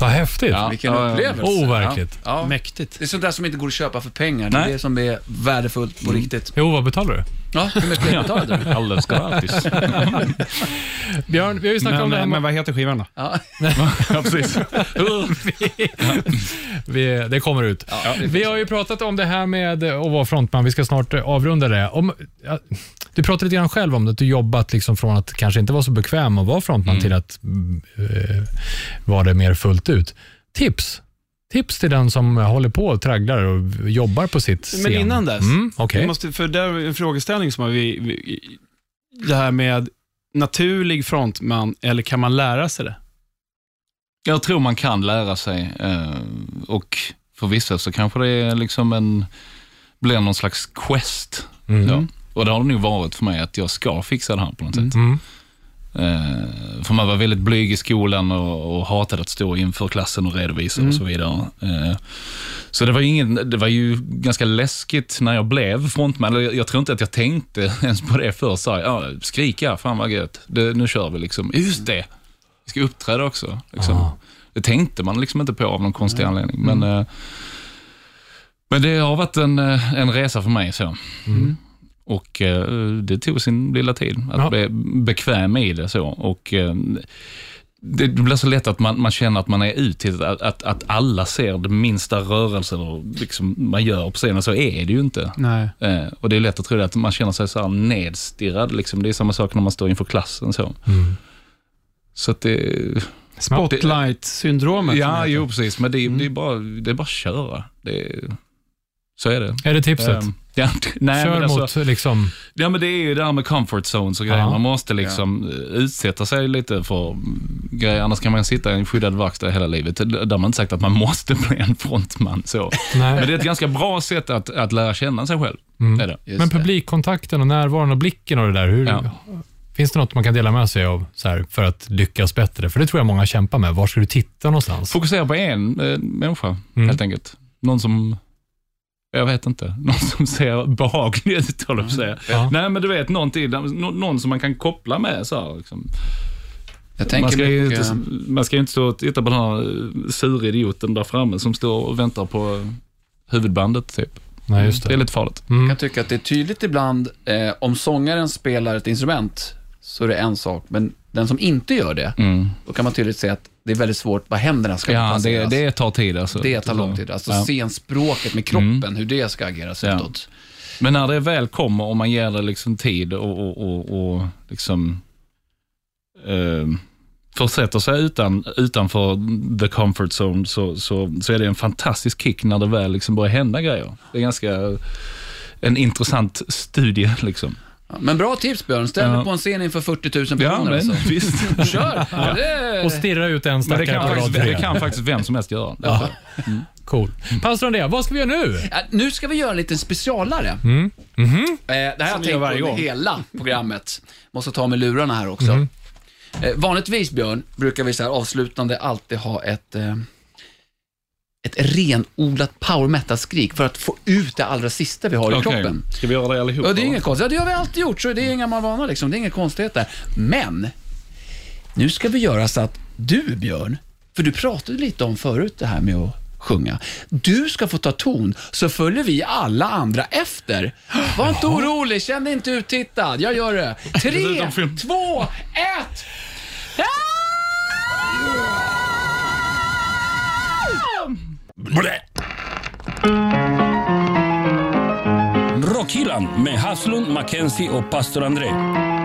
Vad häftigt. Ja. Vilken Ja, ja. upplevelse. Overkligt. Ja. Ja. Mäktigt. Det är sånt där som inte går att köpa för pengar. Det är Nej. det som är värdefullt på riktigt. Jo, vad betalar du? Ja, hur mycket betalade du? Alldeles gratis. Björn, vi har ju snackat om det här Men, med... men vad heter skivan då? Ja. ja, precis. Vi, det kommer ut. vi har ju pratat om det här med att vara frontman. Vi ska snart eh, avrunda det. Om, ja, du pratade lite grann själv om det, att du jobbat liksom från att kanske inte vara så bekväm att vara frontman till att mm, eh, vara det mer fullt ut. Tips? Tips till den som håller på och tragglar och jobbar på sitt scen. Men innan dess, Mm, okej. vi måste, för det är en frågeställning som har vi, vi, det här med naturlig frontman, eller kan man lära sig det? Jag tror man kan lära sig eh, och för vissa så kanske det är liksom en, blir någon slags quest. Mm. Ja. Och det har det nog varit för mig att jag ska fixa det här på något sätt. Mm. Eh, för man var väldigt blyg i skolan och, och hatade att stå inför klassen och redovisa och så vidare. Eh, så det var, ingen, det var ju ganska läskigt när jag blev frontman. Jag, tror inte att jag tänkte ens på det först. Så, ja, skrika, fan vad gött. Det, nu kör vi liksom. Just det, vi ska uppträda också. Liksom. Det tänkte man liksom inte på av någon konstig anledning. Men, eh, men det har varit en, en resa för mig. så. Och eh, det tog sin lilla tid att Ja. bli bekväm i det. så. Och, eh, det blir så lätt att man, man känner att man är ute, att, att, att alla ser det minsta rörelse liksom man gör på scenen. Så är det ju inte. Nej. Eh, och Det är lätt att tro att man känner sig så här nedstirrad. Liksom. Det är samma sak när man står inför klassen. Så, så att det... Spotlight-syndromet. Ja, jo precis. Men det, är- det, är bara, det är bara att köra. Det så är det. Är det tipset? Ehm, ja, nej, Kör men alltså, mot liksom... Ja, men det är ju det här med comfort zones och grejer. Ja. Man måste liksom eh, utsätta sig lite för grejer. Annars kan man sitta i en skyddad verkstad hela livet. Där har man inte sagt att man måste bli en frontman. Så. Nej. Men det är ett ganska bra sätt att, att lära känna sig själv. Mm. Men publikkontakten och närvaron och blicken och det där. Hur, Ja. Finns det något man kan dela med sig av här, för att lyckas bättre? För det tror jag många kämpar med. Var ska du titta någonstans? Fokusera på en eh, människa, Mm. helt enkelt. Någon som, jag vet inte, någon som ser behaglig ut, håller jag säga. Ja. Nej, men du vet, någonting, nå- någon som man kan koppla med. Så här, liksom. Jag tänker Man ska, ju mycket, inte, man ska ju inte stå och titta på den här eh, sura idioten där framme som står och väntar på huvudbandet. Typ. Nej, just Det är det. lite farligt. jag Mm. kan tycka att det är tydligt ibland, eh, om sångaren spelar ett instrument, så är det en sak. Men den som inte gör det, då kan man tydligt se att det är väldigt svårt, vad händerna ska Ja, det, placeras. det tar tid. Alltså. Det tar lång tid. Alltså Ja. scenspråket med kroppen, hur det ska ageras Ja. utåt. Men när det väl kommer och man ger det liksom tid och, och, och, och liksom eh, försätter sig utan, utanför the comfort zone så, så, så är det en fantastisk kick när det väl liksom börjar hända grejer. Det är ganska en intressant studie. Liksom. Ja, Men bra tips Björn, ställ dig Ja. på en scen inför 40 000 Ja, personer. men alltså. visst. Kör! Ja. Det... Och stirra ut en Men det stackare kan, på rad faktiskt, det tre. kan faktiskt vem som helst göra. Ja. Cool. Pastor Andrea, vad ska vi göra nu? Ja, nu ska vi göra en liten specialare. Mm. Mhm. Eh, det här har jag gör tänkt på varje under gång. hela programmet. Måste ta med lurarna här också. Mhm. Eh, vanligtvis, Björn, brukar vi så här avslutande alltid ha ett, eh, ett renodlat power metal-skrik för att få ut det allra sista vi har i Okej. kroppen. Ska vi göra det allihopa? Ja, det är inget konstigt. Ja, det har vi alltid gjort, så det är inga vana liksom. Det är inga konstigheter. Men, nu ska vi göra så att du, Björn, för du pratade lite om förut det här med att sjunga. Du ska få ta ton, så följer vi alla andra efter. Var inte orolig, känn dig inte uttittad. Jag gör det. Tre, Dessutom film. två, ett! Blä! Rockhyllan med Haslund, Mackenzie och pastor André.